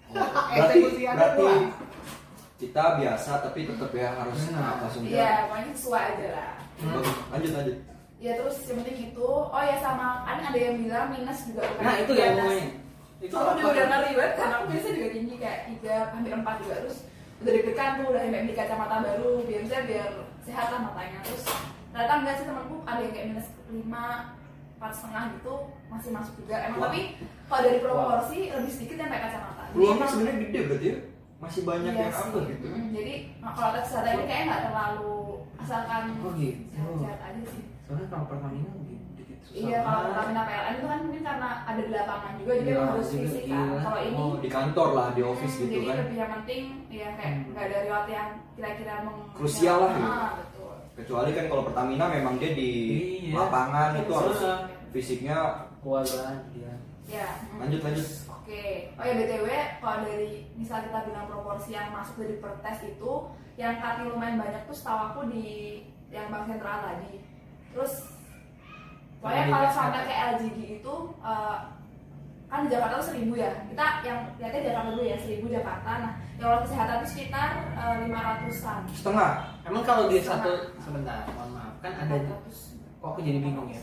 Berarti Eksekusi Anda berarti telat. kita biasa tapi tetap ya harus langsung Iya, jalan. pokoknya sesuai aja lah. Bagus. Lanjut lanjut. Ya terus yang penting gitu. Oh ya sama kan ada yang bilang minus juga bukan Nah itu atas. ngomongin. Itu apa? juga udah ngeri banget karena aku biasanya juga tinggi kayak tiga hampir empat juga terus udah deg-degan tuh udah sampai beli kacamata baru biar saya biar sehat lah matanya terus ternyata enggak sih temanku ada yang kayak minus lima empat setengah gitu masih masuk juga emang Wah. tapi kalau dari proporsi lebih sedikit yang pakai kacamata Peluangnya sebenarnya gede berarti ya. masih banyak Iya yang apa gitu Mm, jadi nah, kalau kesehatan ini kayaknya nggak terlalu asalkan Oh, gitu. sehat-sehat aja sih soalnya kalau Pertamina dikit dikit susah iya kalau. Pertamina PLN itu kan mungkin karena ada di lapangan juga jadi Iya, emang harus juga, fisik kan iya. kalau ini oh di kantor lah di office hmm, gitu jadi kan lebih yang penting ya kayak Hmm. nggak ada riwayat yang kira-kira meng Krusial lah, gitu. Ah, betul kecuali kan kalau Pertamina memang dia di Iya. lapangan itu harus Susah. fisiknya kuat banget dia ya hmm. lanjut lanjut Oke, oh ya btw kalau dari misal kita bilang proporsi yang masuk dari per tes itu yang cutnya lumayan banyak tuh setahu aku di yang bank sentral tadi. Terus pokoknya di kalau tes sampai ke LGD itu eh, kan di Jakarta tuh seribu ya. Kita yang lihatnya Jakarta dulu ya seribu Jakarta. Nah yang kalau kesehatan itu sekitar lima ratusan. setengah emang kalau di Setengah. satu sebentar mohon maaf kan ada ratus. kok aku jadi bingung ya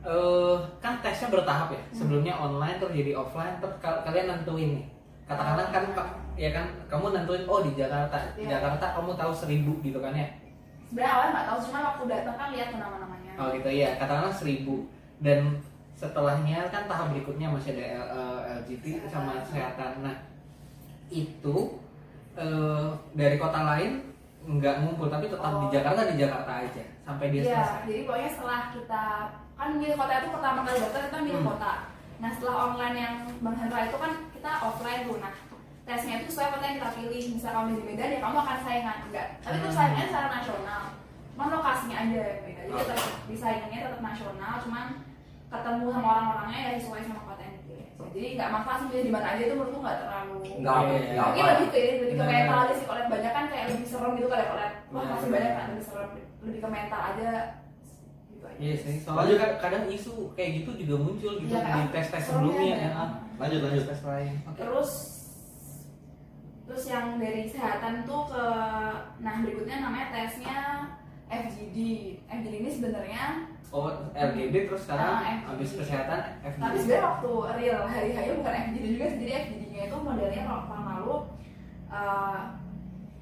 eh kan tesnya bertahap ya sebelumnya online terus jadi offline terus kal- kalian nentuin nih katakanlah kan ya kan kamu nentuin oh di Jakarta di Iya. Jakarta kamu tahu seribu gitu kan ya Sebenarnya awalnya nggak tahu, cuma waktu datang kan lihat nama-namanya. oh gitu ya katakanlah seribu dan setelahnya kan tahap berikutnya masih ada L- eh, LGT sama kesehatan nah itu eh, dari kota lain nggak ngumpul tapi tetap di Oh. Jakarta di Jakarta aja sampai dia Iya, selesai jadi pokoknya setelah kita kan milih kota itu pertama kali daftar kita milih Hmm. kota. Nah setelah online yang Bang Hendra itu kan kita offline tuh. Nah tesnya itu sesuai kota yang kita pilih. Misal kamu di Medan ya kamu akan saingan enggak. Tapi itu Hmm. saingannya secara nasional. Cuman lokasinya aja yang beda. Jadi tetap disaingannya tetap nasional. Cuman ketemu sama orang-orangnya ya sesuai sama kota yang dipilih. Jadi nggak masalah sih di mana aja itu menurutku nggak terlalu. nggak Iya. nggak Mungkin apa lebih ke lebih ke mental aja sih kalau banyak kan kayak lebih serem gitu kalau lihat wah Benar. masih banyak kan lebih serem lebih ke mental aja gitu aja. Iya sih, Lanjut. soalnya kan kadang isu kayak gitu juga muncul gitu Iya, di tes-tes serem sebelumnya ya, ya. ya. lanjut lanjut Tes lain. Oke. Terus terus yang dari kesehatan tuh ke nah berikutnya namanya tesnya FGD. FGD ini sebenarnya Oh, LGD terus sekarang FGD. habis kesehatan FGD. tapi sebenarnya waktu real hari hari bukan FGD juga jadi FGD-nya itu modelnya kalau tahun lalu eh,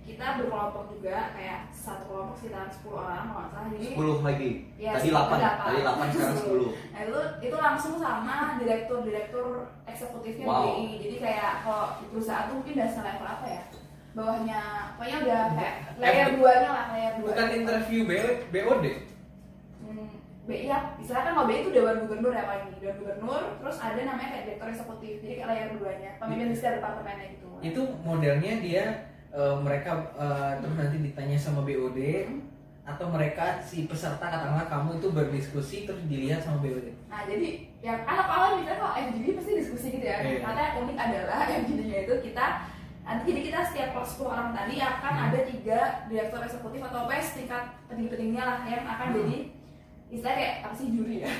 kita berkelompok juga kayak satu kelompok sekitar 10 orang kalau nggak salah jadi 10 lagi Ya, tadi 8 delapan. tadi 8 sekarang 10 Nah itu itu langsung sama direktur-direktur eksekutifnya Wow. BI. Jadi kayak kalau di perusahaan tuh mungkin udah selevel apa ya? Bawahnya, pokoknya udah kayak layer F- duanya lah, layer dua. Bukan interview BO, BOD. Hmm, BI ya, misalnya kan kalau BI itu Dewan Gubernur ya paling Dewan Gubernur, terus ada namanya kayak direktur eksekutif, jadi kayak layer duanya, pemimpin di setiap departemennya gitu. Itu modelnya dia eh, mereka eh, terus nanti ditanya sama BOD atau mereka si peserta katakanlah kamu itu berdiskusi terus dilihat sama BOD. Nah jadi yang anak awal misalnya kalau FGD pasti diskusi gitu ya. Iya. Karena yang unik adalah FGD-nya itu kita nanti jadi kita setiap kelas 10 orang tadi akan Hmm. ada tiga direktur eksekutif atau PS tingkat penting-pentingnya lah yang akan Hmm. jadi istilahnya kayak apa sih juri ya.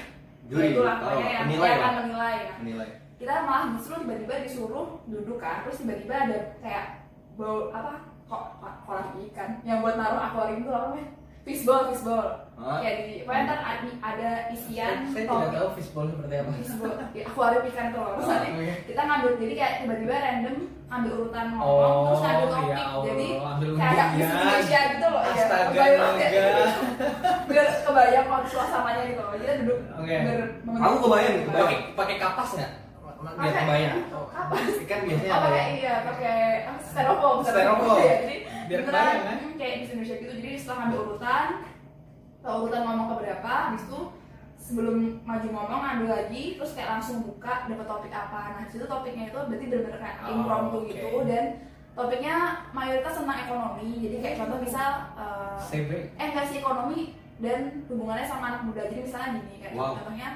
juri Itulah tahu pokoknya yang, penilai lah akan menilai. Nah, penilai kita malah justru tiba-tiba disuruh duduk kan, terus tiba-tiba ada kayak bau apa kok kolam ikan yang buat naruh akuarium itu apa fishball. Hah? Kayak di, pokoknya ntar ada, ada isian Saya topik tidak tahu fishbowl seperti apa. Fishball. Ya, akuarium ikan loh. Terus nanti Oke. kita ngambil jadi kayak tiba-tiba random ambil urutan ngomong Oh, terus ngambil ya topik Allah, jadi kayak. Miss Indonesia gitu loh ya Astaga, kebayang ya. biar kebayang kalau suasananya gitu loh kita duduk Oke. ber- Aku kebayang, kebayang. Pakai pakai kapas nggak? Biar kebayang. Kapas. Kan biasanya apa ada kayak yang iya pakai apa, styrofoam Styrofoam. ya jadi Biar kebayang, kan? hmm, kayak Miss Indonesia gitu jadi setelah ngambil urutan kalau urutan ngomong ke berapa habis itu sebelum maju ngomong ngambil lagi terus kayak langsung buka dapat topik apa nah situ topiknya itu berarti bener-bener kayak Oh, impromptu oke. gitu dan topiknya mayoritas tentang ekonomi jadi kayak contoh misal eh, CB. eh enggak sih ekonomi dan hubungannya sama anak muda jadi misalnya gini kayak Wow. contohnya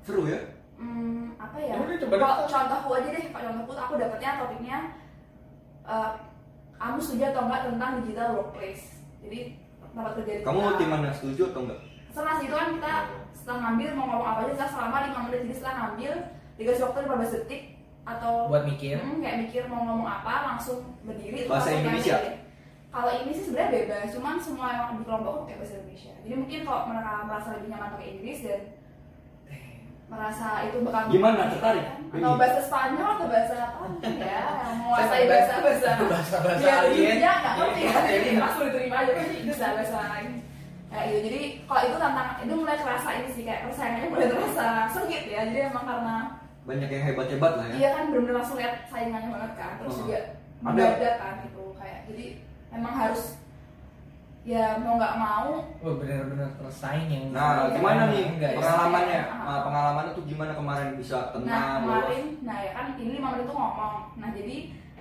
seru ya Hmm, apa ya? Ya udah, coba Kalau contohku aja deh, Pak contohku aku dapetnya topiknya eh, kamu setuju atau enggak tentang digital workplace. Jadi tempat kerja digital. kamu tim mana setuju atau enggak Setelah itu kan kita setelah ngambil mau ngomong apa aja setelah selama 5 menit jadi setelah ngambil dikasih waktu 15 detik atau Buat mikir. Hmm, kayak mikir mau ngomong apa langsung berdiri Bahasa langsung Indonesia? Kalau ini sih sebenarnya bebas, cuman semua yang di kelompokku pakai bahasa Indonesia. Jadi mungkin kalau mereka merasa lebih nyaman pakai Inggris dan merasa itu bakal Gimana? Tertarik? atau bahasa Spanyol atau bahasa apa ya? Yang menguasai Saya bahasa bahasa Bahasa-bahasa ya alien. dia nggak ngerti. Iya, kan jadi jadi langsung diterima aja pasti bisa bahasa lain. Ya gitu. Jadi kalau itu tantang itu mulai terasa ini sih kayak persaingannya mulai terasa sengit ya. Jadi emang karena banyak yang hebat hebat lah ya. Iya kan bener-bener langsung lihat saingannya banget kan. Terus juga mendadak kan gitu. Kayak jadi memang harus ya mau nggak mau Wah benar-benar tersaing yang Nah, Iya, gimana iya, nih iya. pengalamannya? Iya. Nah, pengalamannya tuh gimana kemarin bisa Nah tenang? kemarin, nah ya kan ini lima menit tuh ngomong. Nah jadi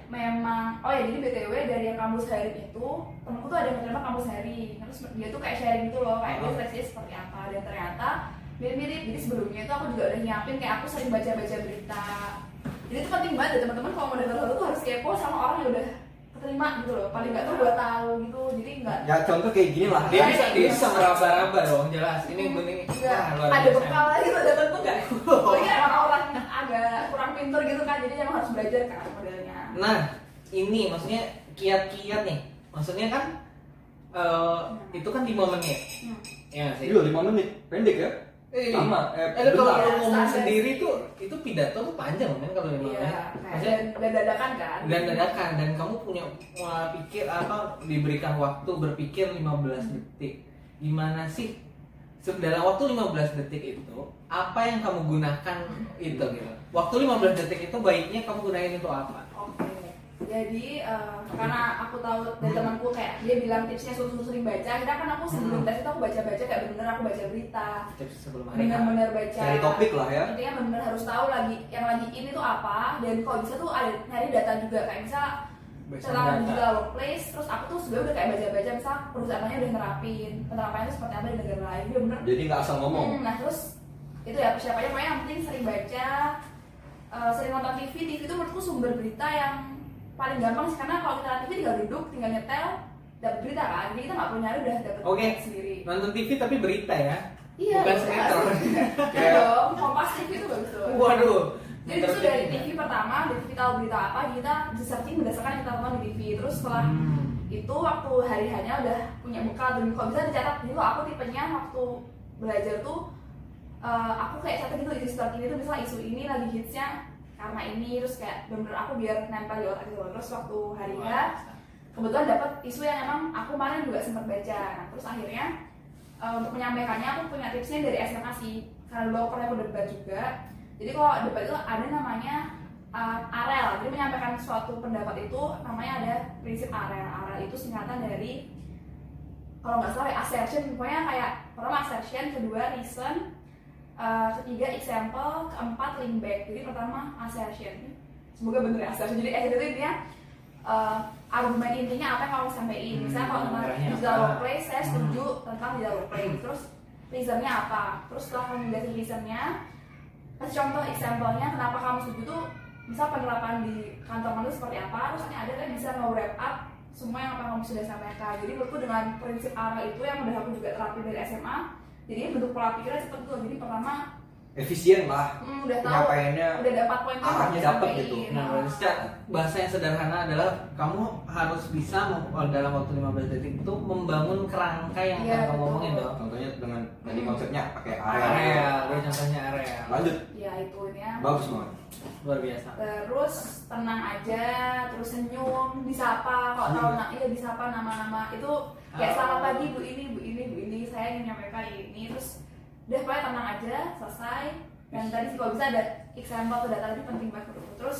memang, oh ya jadi btw dari yang kampus sharing itu temenku tuh ada yang terima kampus sharing. Terus dia tuh kayak sharing gitu loh, kayak dia Oh. seleksinya seperti apa. Dan ternyata mirip-mirip. Jadi sebelumnya itu aku juga udah nyiapin kayak aku sering baca-baca berita. Jadi itu penting banget ya teman-teman kalau mau dengar sesuatu tuh harus kepo sama orang yang udah keterima gitu loh. Paling nggak tuh buat tahu gitu. Jadi nggak Ya contoh kayak gini lah. dia bisa dia Iya. bisa meraba-raba dong jelas ini Hmm, wah, luar ada bekal lagi tuh ada tentu kan Pokoknya orang-orang yang agak kurang pinter gitu kan Jadi emang harus belajar kan modelnya Nah, ini maksudnya kiat-kiat nih. Maksudnya kan eh, itu kan di momennya. Hmm. Ya nggak sih. Iya, 5 menit. Pendek ya? Eh, Sama. Eh, eh, kalau lu ngomong sendiri tuh itu pidato tuh panjang men kalau Iya, kayak Maksudnya dan, dadakan kan dan dadakan dan kamu punya uh, pikir apa diberikan waktu berpikir 15 detik. Gimana sih dalam waktu 15 detik itu apa yang kamu gunakan itu gitu. Waktu 15 detik itu baiknya kamu gunain itu apa? Jadi eh, karena aku tahu dari temanku kayak dia bilang tipsnya suruh sering baca Kita kan aku sebelum tes itu aku baca-baca kayak bener aku baca berita Tips sebelum hari H. Bener-bener baca Cari topik lah ya. Intinya bener-bener harus tahu lagi yang lagi ini tuh apa Dan kalau bisa tuh ada nyari data juga kayak misal Baca setelah digital workplace terus aku tuh sebenarnya udah kayak baca-baca misal perusahaannya udah nerapin penerapannya itu seperti apa di negara lain dia bener Jadi nggak asal ngomong. Hmm, nah terus itu ya persiapannya pokoknya yang penting sering baca eh, sering nonton TV TV itu menurutku sumber berita yang paling gampang sih karena kalau kita lihat TV tinggal duduk tinggal nyetel dapat berita kan jadi kita nggak perlu nyari udah dapat Oke. berita sendiri Nonton TV tapi berita ya. iya Bukan sinetron. iya dong kompas TV itu bagus tuh Waduh. jadi itu dari TV pertama dari TV tahu berita apa kita bisa searching berdasarkan yang kita tonton di TV terus setelah Hmm. itu waktu hari hanya udah punya bekal dan kalau bisa dicatat jadi kalau aku tipenya waktu belajar tuh eh, aku kayak catat gitu isu terkini tuh misalnya isu ini lagi hitsnya karena ini terus kayak bener-bener aku biar nempel di otak gitu. Terus waktu hari H kebetulan dapat isu yang emang aku kemarin juga sempat baca. Nah terus akhirnya eh, untuk menyampaikannya aku punya tipsnya dari SMA sih. Karena dulu aku pernah ikut debat juga. Jadi kalau debat itu ada namanya uh, AREL jadi menyampaikan suatu pendapat itu namanya ada prinsip AREL AREL itu singkatan dari kalau nggak salah ya, assertion. Pokoknya kayak pertama assertion kedua reason uh, ketiga example. Keempat link back. Jadi pertama assertion. Semoga bener ya assertion. Jadi assertion itu intinya uh, argumen intinya apa yang kamu sampaikan Hmm, misalnya kalau tentang digital apa? workplace saya setuju tentang digital workplace. Terus reasonnya apa? Terus setelah kamu jelasin reasonnya kasih contoh example-nya kenapa kamu setuju tuh? Misal penerapan di kantor kamu seperti apa? Terus ini ada kan bisa nge-wrap up semua yang apa kamu sudah sampaikan? Jadi menurutku dengan prinsip ARA itu yang udah aku juga terapin dari SMA jadi bentuk pola pikirnya seperti itu jadi pertama Efisien lah. hmm, udah tahu Penyampaiannya udah dapat poin arahnya dapat gitu. Nah, berarti secara bahasa yang sederhana adalah kamu harus bisa mem- dalam waktu 15 detik itu membangun kerangka yang akan kamu ngomongin dong. Contohnya dengan tadi Hmm. konsepnya pakai area. Area, gue contohnya area. Lanjut. ya itu ini ya Bagus banget. Luar biasa. terus tenang aja terus senyum disapa kalau tahu nah, iya disapa nama-nama itu kayak Oh. selamat pagi bu ini bu ini bu ini saya ingin menyampaikan ini terus udah pokoknya tenang aja selesai. Dan tadi sih kalau bisa ada example atau data itu penting banget menurutku. terus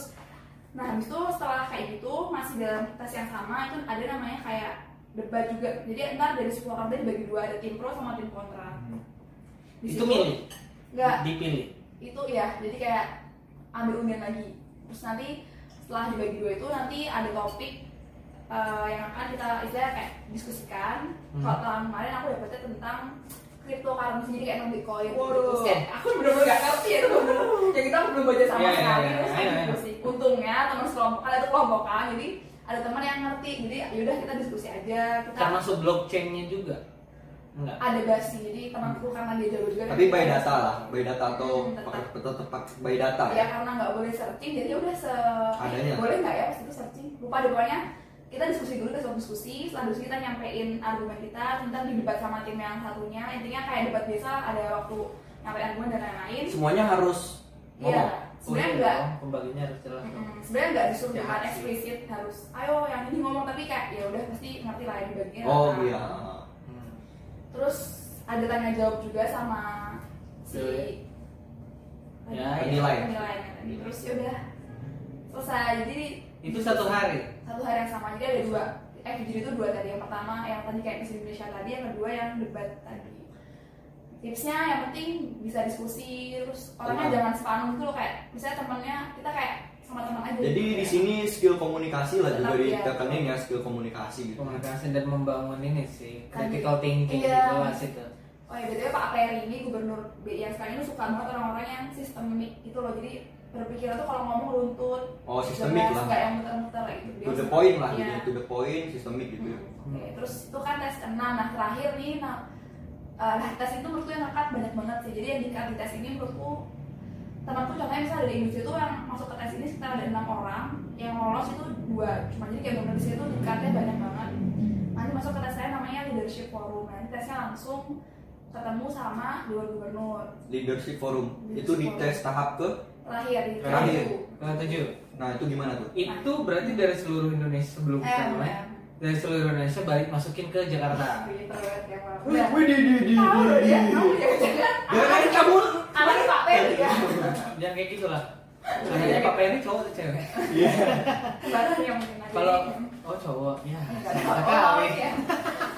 nah habis itu setelah kayak gitu masih dalam tes yang sama itu ada namanya kayak debat juga. Jadi ntar dari 10 orang tadi dibagi dua ada tim pro sama tim kontra. Di Itu situ- milih, Enggak, dipilih. itu ya jadi kayak ambil undian lagi. Terus nanti setelah dibagi dua itu nanti ada topik eh, yang akan kita istilahnya kayak diskusikan. Hmm. kalau tahun kemarin aku dapetnya tentang cryptocurrency jadi kayak non bitcoin. Waduh. terus kayak aku bener-bener gak ngerti ya itu bener ya kita belum baca sama Iya, iya, sekali. iya, terus kayak iya. diskusi untungnya teman sekelompok ada kelompokan jadi ada teman yang ngerti. Jadi yaudah kita diskusi aja. Kita Termasuk blockchainnya juga. Enggak. ada basi jadi temanku karena dia jago juga Tapi by data lah, by data atau Hmm, pakai tetap by data ya ya. karena nggak boleh searching jadi udah se Adanya. boleh nggak ya? Pas itu searching? Lupa deh pokoknya kita diskusi dulu kita diskusi setelah diskusi kita nyampein argumen kita ntar di debat sama tim yang satunya intinya kayak debat biasa ada waktu nyampein argumen dan lain-lain Semuanya harus ngomong. iya sebenarnya enggak dong, pembaginya harus jelas. dong. Mm, sebenarnya nggak disuruh Ya, dengan sih. eksplisit harus ayo yang ini ngomong tapi kayak ya udah pasti ngerti lah di bagian Oh apa. iya. Hmm. terus ada tanya jawab juga sama si Ya, penilai. penilainya tadi terus ya udah selesai jadi Itu satu hari. Satu hari yang sama jadi ada dua eh jadi itu dua tadi yang pertama yang tadi kayak Miss Indonesia tadi yang kedua yang debat tadi tipsnya yang penting bisa diskusi terus orangnya Tenang. jangan sepanung gitu loh kayak misalnya temennya kita kayak sama teman aja Jadi gitu, di kayak. sini skill komunikasi lah juga iya. ditekenin ya skill komunikasi gitu. Komunikasi dan membangun ini sih Kan- critical thinking iya. gitu lah situ. oh ya betul Pak Peri ini gubernur BI yang sekarang ini suka banget orang-orang yang sistemik gitu loh jadi berpikiran tuh kalau ngomong runtut Oh, sistemik lah. nggak yang muter-muter kayak gitu To the point lah iya. gitu, to the point, sistemik gitu. ya. Hmm, Oke, terus itu kan tes keenam. Nah terakhir nih, nah, nah tes itu menurutku yang ngangkat banyak banget sih. Jadi yang dikat di tes ini menurutku temanku contohnya misalnya dari industri itu yang masuk ke tes ini sekitar ada enam orang, yang lolos itu dua. Cuma jadi kayak benar di situ dikatnya banyak banget. Nanti masuk ke tes saya namanya leadership forum. Nanti tesnya langsung ketemu sama dua gubernur Leadership forum Leadership itu di forum. tes tahap ke terakhir di Terakhir. itu. Ketujuh. nah itu gimana tuh? Itu berarti dari seluruh Indonesia sebelum kita M, mulai. M. Dari seluruh Indonesia balik masukin ke Jakarta. Banget ya. Wih, wih, di, di, di, di. Jangan kabur. anaknya Pak Peri ya. Jangan kayak gitu lah. Kayaknya Pak Peri cowok atau cewek? Iya. Baru yang mungkin aja. Kalau oh cowok, ya. Enggak Oh, ya. iya.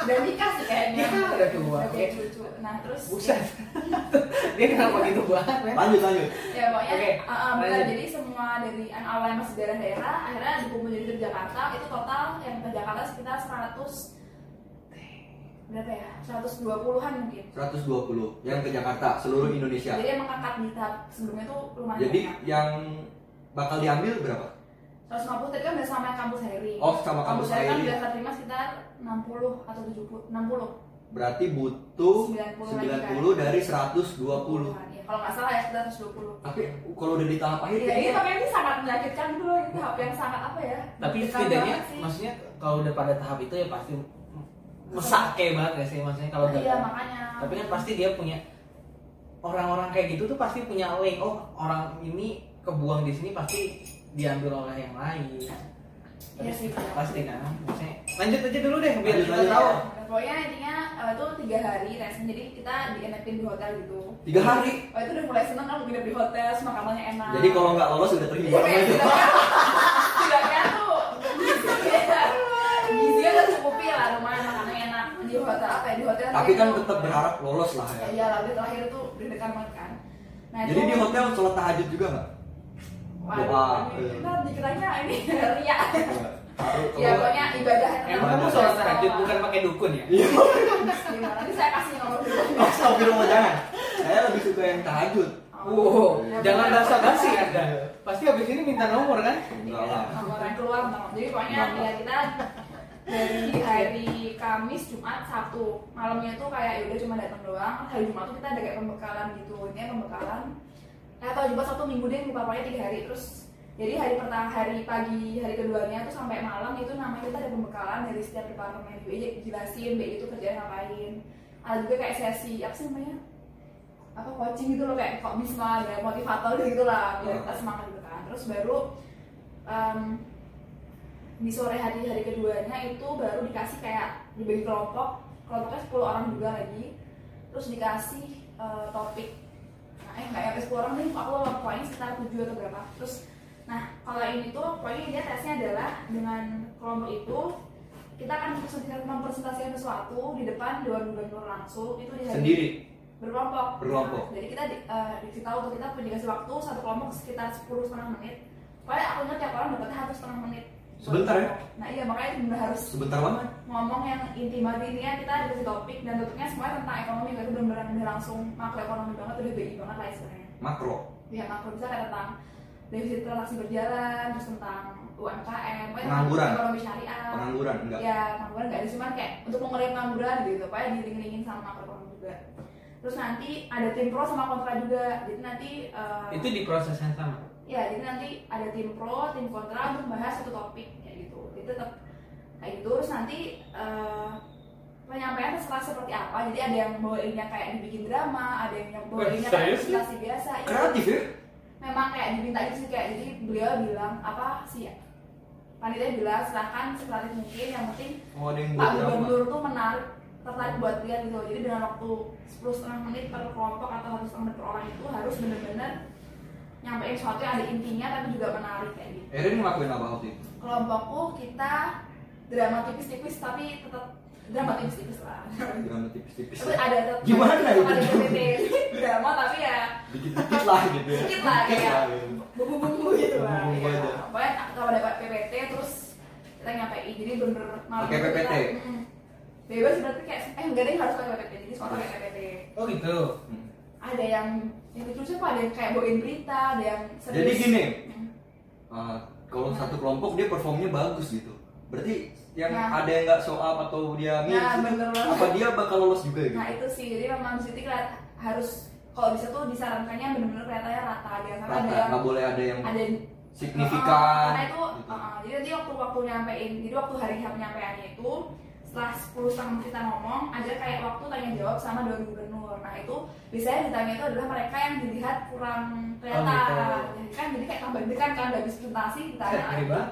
Udah nikah sih kayaknya. Ya, udah tua. Udah cucu. Nah, terus Buset. Dia kenapa gitu banget, men? Lanjut lanjut. ya pokoknya Oke, uh, uh, lanjut. jadi semua dari yang masih daerah-daerah akhirnya dikumpul jadi ke Jakarta itu total yang ke Jakarta sekitar 100 berapa ya 120-an mungkin 120 yang ke Jakarta seluruh Indonesia. jadi emang kakak di tahap sebelumnya tuh lumayan Jadi banyak. yang bakal diambil berapa? 150 tadi kan udah sama yang kampus hiring Oh, sama kampus hiring kan hiring. udah terima sekitar 60 atau 70 60 Berarti butuh 90 lagi 90 dari 120. Ya, kalau nggak salah ya sekitar 120 Tapi kalau udah di tahap akhir Ya, ini makanya ini sangat menyakitkan loh, ini tahap yang sangat apa ya? Tapi setidaknya, maksudnya kalau udah pada tahap itu ya pasti mesake banget ya sih maksudnya kalau udah Iya makanya. tapi kan pasti dia punya orang-orang kayak gitu tuh pasti punya link oh orang ini kebuang di sini pasti diambil oleh yang lain Iya sih. pasti kan maksudnya lanjut aja dulu deh biar kita tahu Nah, pokoknya intinya eh, itu tiga hari tesnya jadi kita dienakin di hotel gitu. tiga hari. Oh itu udah mulai seneng kan nginep di hotel, semua kamarnya enak. Jadi kalau nggak lolos udah Iya, terhibur kayak aja. setidaknya- setidaknya tuh gizinya gizinya udah cukupi lah lumayan makannya enak di hotel apa ya di hotel. Tapi kan itu- tetap berharap lolos lah Ya ya. iya lah, di terakhir tuh deg-degan banget kan. Nah, Jadi itu- di hotel sholat tahajud juga nggak? Ini iya. kita dikiranya ini ria. Ya pokoknya ibadah emang kamu sholat tahajud bukan pakai dukun ya Iya. Gimana? Nanti saya kasih nomor dulu. Astagfirullah jangan. Saya lebih suka yang tahajud. Wow, Ya, jangan benar. basa-basi anda. Pasti habis ini minta nomor kan? Enggak lah. Nomor yang keluar. Jadi pokoknya ya kita dari hari Kamis, Jumat, Sabtu. Malamnya tuh kayak ya udah cuma datang doang. Hari Jumat tuh kita ada kayak pembekalan gitu. Ini pembekalan. Atau Jumat Sabtu Minggu deh lupa pokoknya tiga hari. Terus jadi hari pertama hari pagi hari keduanya tuh sampai malam itu namanya kita ada pembekalan dari setiap departemen. BI jelasin BI itu kerjaan ngapain. Ada juga kayak sesi apa sih namanya? Apa coaching gitu loh kayak kok bisma ada motivator gitu lah biar kita semangat gitu kan. Terus baru em, di sore hari hari keduanya itu baru dikasih kayak dibagi kelompok kelompoknya 10 orang juga lagi terus dikasih eh, topik nah, eh nggak sampai 10 orang nih aku lupa pokoknya sekitar 7 atau berapa terus nah kalau ini tuh pokoknya dia tesnya adalah dengan kelompok itu kita akan mempresentasikan- mempresentasikan sesuatu di depan dewan gubernur langsung itu di hari Sendiri. berkelompok. Berkelompok. Nah, jadi kita di, eh, dikasih tahu tuh kita punya dikasih waktu satu kelompok sekitar 10 setengah menit. Pokoknya aku tiap orang dapatnya satu setengah menit. Sebentar ya? Nah iya makanya itu benar harus Sebentar banget. ngomong yang inti banget intinya kita dikasih topik dan topiknya semuanya tentang ekonomi itu benar-benar udah langsung makroekonomi banget udah BI banget lah istilahnya. Makro. Ya makro bisa kayak tentang defisit transaksi berjalan, terus tentang UMKM, Pengangguran. ekonomi syariah. Pengangguran enggak. Ya, pengangguran nggak ada cuman kayak untuk mengurangi pengangguran gitu, pokoknya diring-ringin sama makroekonomi juga. Terus nanti ada tim pro sama kontra juga. Jadi nanti eh, Itu di proses yang sama. Ya jadi nanti ada tim pro, tim kontra untuk membahas satu topik kayak gitu. Jadi tetap kayak gitu. Terus nanti eh, penyampaian terserah seperti apa. Jadi ada yang bawainnya kayak dibikin drama, ada yang bawainnya kayak presentasi biasa. Iya. Kreatif ya? Memang kayak diminta gitu sih kayak jadi beliau bilang apa sih ya? Panitia bilang silahkan sekreatif mungkin yang penting Oh, Pak. Gubernur tuh menarik tertarik buat lihat gitu jadi dengan waktu 10 setengah menit per kelompok atau satu setengah menit per orang itu harus benar-benar nyampein sesuatu yang ada intinya tapi juga menarik kayak gitu Erin ngelakuin apa waktu itu? kelompokku kita drama tipis-tipis tapi tetap drama tipis-tipis lah Drama tipis-tipis. tapi ada tetap Gimana itu? ada PPT drama tapi ya Dikit-dikit lah gitu ya. Dikit lah, gitu. bumbu-bumbu gitu lah ya. aja. pokoknya kalau ada PPT terus kita nyampein jadi bener-bener malam Pakai PPT? Bebas berarti kayak eh enggak deh harus pakai PPT jadi semua pakai PPT Oh gitu. Hmm. ada yang yang lucu apa ada yang kayak bawain berita ada yang serius. Jadi gini, Hmm. uh, kalau satu kelompok dia performnya bagus gitu. Berarti yang Nah. ada yang nggak show up atau dia miss, Nah, bener apa dia bakal lolos juga gitu? nah itu sih jadi memang keliat- harus kalau bisa tuh disarankannya bener-bener kelihatannya rata dia karena ada Rata, yang nggak boleh ada yang ada yang signifikan. Uh, karena itu gitu. uh, jadi nanti waktu waktu nyampein jadi waktu hari H penyampaiannya itu setelah 10 setengah menit kita ngomong ada kayak waktu tanya jawab sama dua gubernur nah itu biasanya ditanya itu adalah mereka yang dilihat kurang kelihatan Oh, gitu. kan jadi kayak tambah kan udah habis presentasi ditanya banget.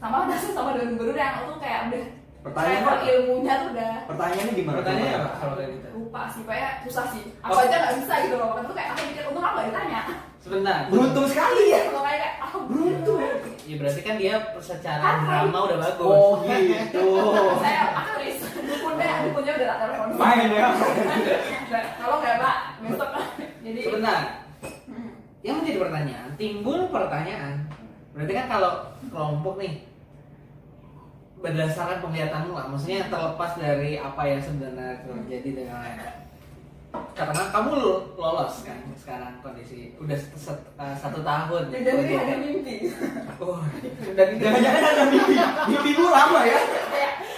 sama langsung sama dua gubernur yang tuh kayak udah Pertanyaannya level apa? ilmunya tuh udah Pertanyaannya gimana? Pertanyaannya apa kalau kayak gitu? lupa sih kayak susah sih aku Oh. aja nggak bisa gitu loh makanya tuh kayak aku mikir untung aku gak ditanya Sebentar. Beruntung sekali ya. kalau kayak kayak ah Beruntung. Ya berarti kan dia secara Kan, drama udah bagus. Oh gitu. saya aktris dukunnya dukunnya udah tak telepon Main ya. kalau nggak pak besok jadi Sebentar. Yang menjadi pertanyaan, timbul pertanyaan. Berarti kan kalau kelompok nih berdasarkan penglihatanmu lah, maksudnya terlepas dari apa yang sebenarnya terjadi dengan lain. Karena kamu lo- lolos kan sekarang kondisi udah set- eh, satu tahun. jadi dari ada mimpi Oh, dan ini Jangan-jangan ada mimpi. Mimpi lu lama ya.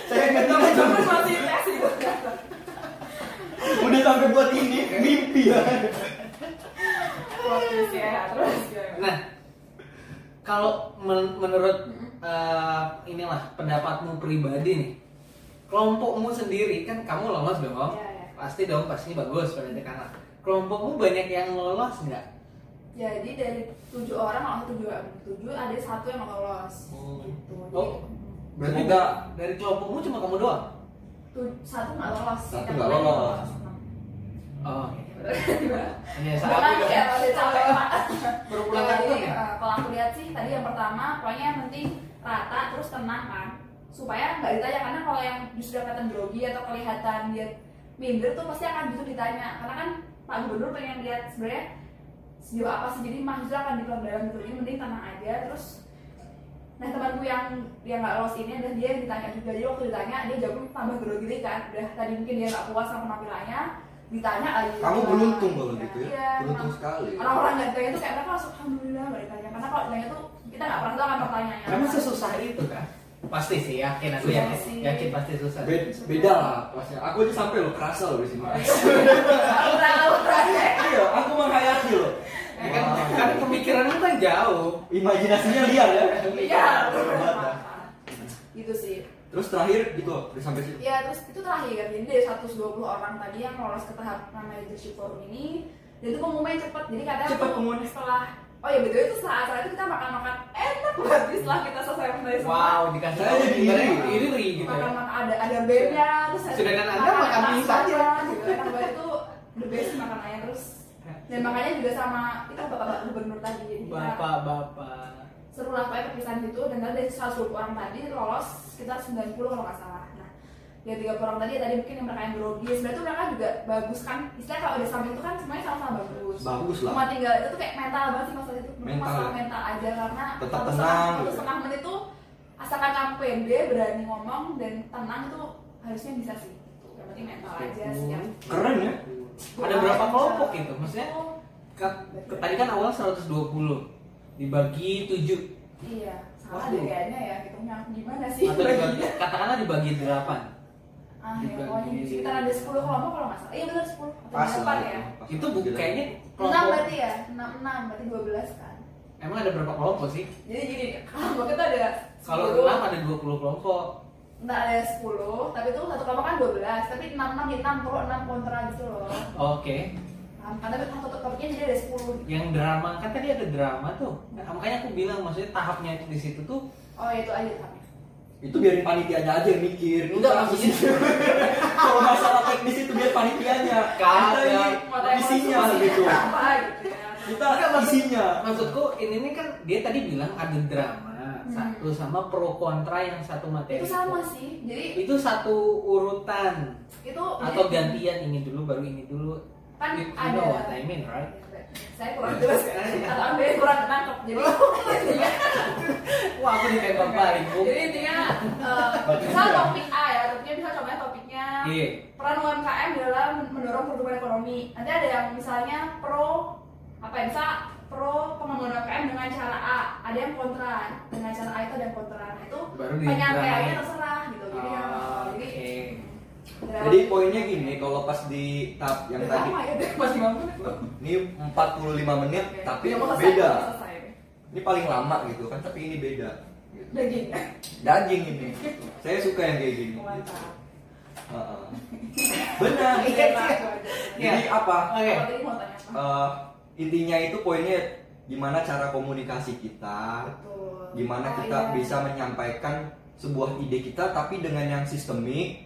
Saya nggak tahu teman masih tes gitu udah sampai buat ini mimpi ya. ya terus? Nah, kalau men- menurut eh, inilah pendapatmu pribadi nih, kelompokmu sendiri kan kamu lolos dong, Iya, iya. pasti dong pastinya bagus berarti karena kelompokmu banyak yang lolos nggak? jadi dari tujuh orang kalau tujuh tujuh ada satu yang lolos Oh. gitu Oh. Berarti dari kelompokmu cuma kamu doang? tu- satu nggak lolos Satu nggak lolos. Oh, hanya Bahkan saat kayak ada capek pak. berulang kali ya? eh, kalau aku lihat sih tadi yang pertama pokoknya yang penting rata terus tenang kan. Supaya nggak ditanya karena kalau yang justru kelihatan grogi atau kelihatan dia minder tuh pasti akan justru ditanya. Karena kan Pak Gubernur pengen lihat sebenarnya sejauh apa sih jadi mahasiswa akan dipelan dalam gitu. Jadi mending tenang aja terus nah temanku yang yang nggak lolos ini adalah dia yang ditanya juga. Jadi waktu ditanya dia jawabnya tambah grogi kan. Udah tadi mungkin dia nggak puas sama penampilannya ditanya lagi Kamu beruntung kalau Iya, gitu ya. iya, Beruntung sekali. orang-orang nggak ditanya itu kayak mereka langsung alhamdulillah nggak ditanya karena kalau ditanya tuh kita nggak pernah tahu kan pertanyaannya Memang sesusah itu kan? Pasti sih, yakin aku Susah yakin, sih. yakin pasti susah. Be- beda lah pasnya. Aku aja sampai lo kerasa lo di sini. Tahu tahu Iya, aku menghayati lo. Ya kan, kan pemikiranmu kan jauh. Imajinasinya liar ya. iya gitu sih Terus terakhir gitu, udah sampai situ. ya terus itu terakhir jadi dari 120 orang tadi yang lolos ke tahap namanya leadership forum ini dan itu pengumumannya cepet jadi katanya Cepet tuh pengumumannya. setelah oh ya betul itu setelah acara itu kita makan-makan enak banget setelah kita selesai dari semua Wow, dikasih Saya tahu jadi iri. iri gitu. ya. makan makan ada ada bandnya terus ada Sedangkan Anda makan mie saja. gitu enak banget itu the best makanannya terus dan makanya juga sama itu bapak gubernur tadi kita Bapak-bapak. Seru lah kayak perpisahan itu dan dari 120 orang tadi lolos sekitar 90 kalau nggak salah. Nah ya 30 orang tadi tadi mungkin yang mereka yang grogi sebenarnya tuh mereka juga bagus kan. Istilahnya kalau udah sampai itu kan semuanya sama-sama bagus. Bagus lah. cuma tinggal itu tuh kayak mental banget sih masalah itu. Mental. masalah mental aja karena Tetap tenang setengah- satu gitu. setengah menit tuh asalkan kamu pede berani ngomong dan tenang itu harusnya bisa sih. Yang penting mental aja sih yang Keren ya. Ada berapa kelompok gitu? Maksudnya Ka- ke- tadi kan awal 120 dibagi 7 iya Waduh. salah deh kayaknya ya hitungnya. Gimana sih atau dibagi, katakanlah dibagi 8 ah ya pokoknya sekitar ada 10 kelompok kalau nggak salah. Iya benar 10 atau Pas lah. 8 ya? Pas itu bu, kayaknya 6 kelompok berarti ya? 6, 6 berarti 12 kan? Emang ada berapa kelompok sih? Jadi gini kelompok kita ada kalau 10 6 ada 20 kelompok. Nggak ada 10, tapi itu satu kelompok kan 12 Tapi 6, 6 jadi 6 pro, 6 kontra gitu loh. Oke. Nah, Karena satu kelompoknya jadi ada 10 yang drama kan tadi ada drama tuh nah, makanya aku bilang maksudnya tahapnya itu di situ tuh Oh itu aja tahapnya Itu biarin panitianya aja yang mikir. Enggak, maksudnya- Kalau masalah teknis itu biar panitianya. Kagak. Kita ini isinya gitu. Kita isinya Maksudku ini nih kan dia tadi bilang ada drama Hmm. satu sama pro kontra yang satu materi. itu sama sih jadi Itu satu urutan itu atau gantian ini dulu baru ini dulu. Kan You- ada know what I mean, right? saya kurang jelas atau anda kurang nangkep jadi intinya Wah aku ditembak balik jadi intinya eh, misal topik A ya topiknya misal contohnya topiknya Iya. peran UMKM dalam mendorong pertumbuhan ekonomi. Nanti ada yang misalnya pro apa ya misal pro pengembangan UMKM dengan cara A ada yang kontra. Dengan cara A itu ada yang kontra. Nah itu penyampaiannya terserah jadi poinnya gini kalau pas di tahap yang tadi ya menit ini 45 menit Oke. tapi Ya, selesai, beda selesai. ini paling lama gitu kan tapi ini beda gitu. daging daging ini saya suka yang kayak gini benar Iya, Pak. jadi apa Oke. Kalau tadi mau tanya apa? Eh, intinya itu poinnya gimana cara komunikasi kita Betul. gimana Oh, kita iya. bisa menyampaikan sebuah ide kita tapi dengan yang sistemik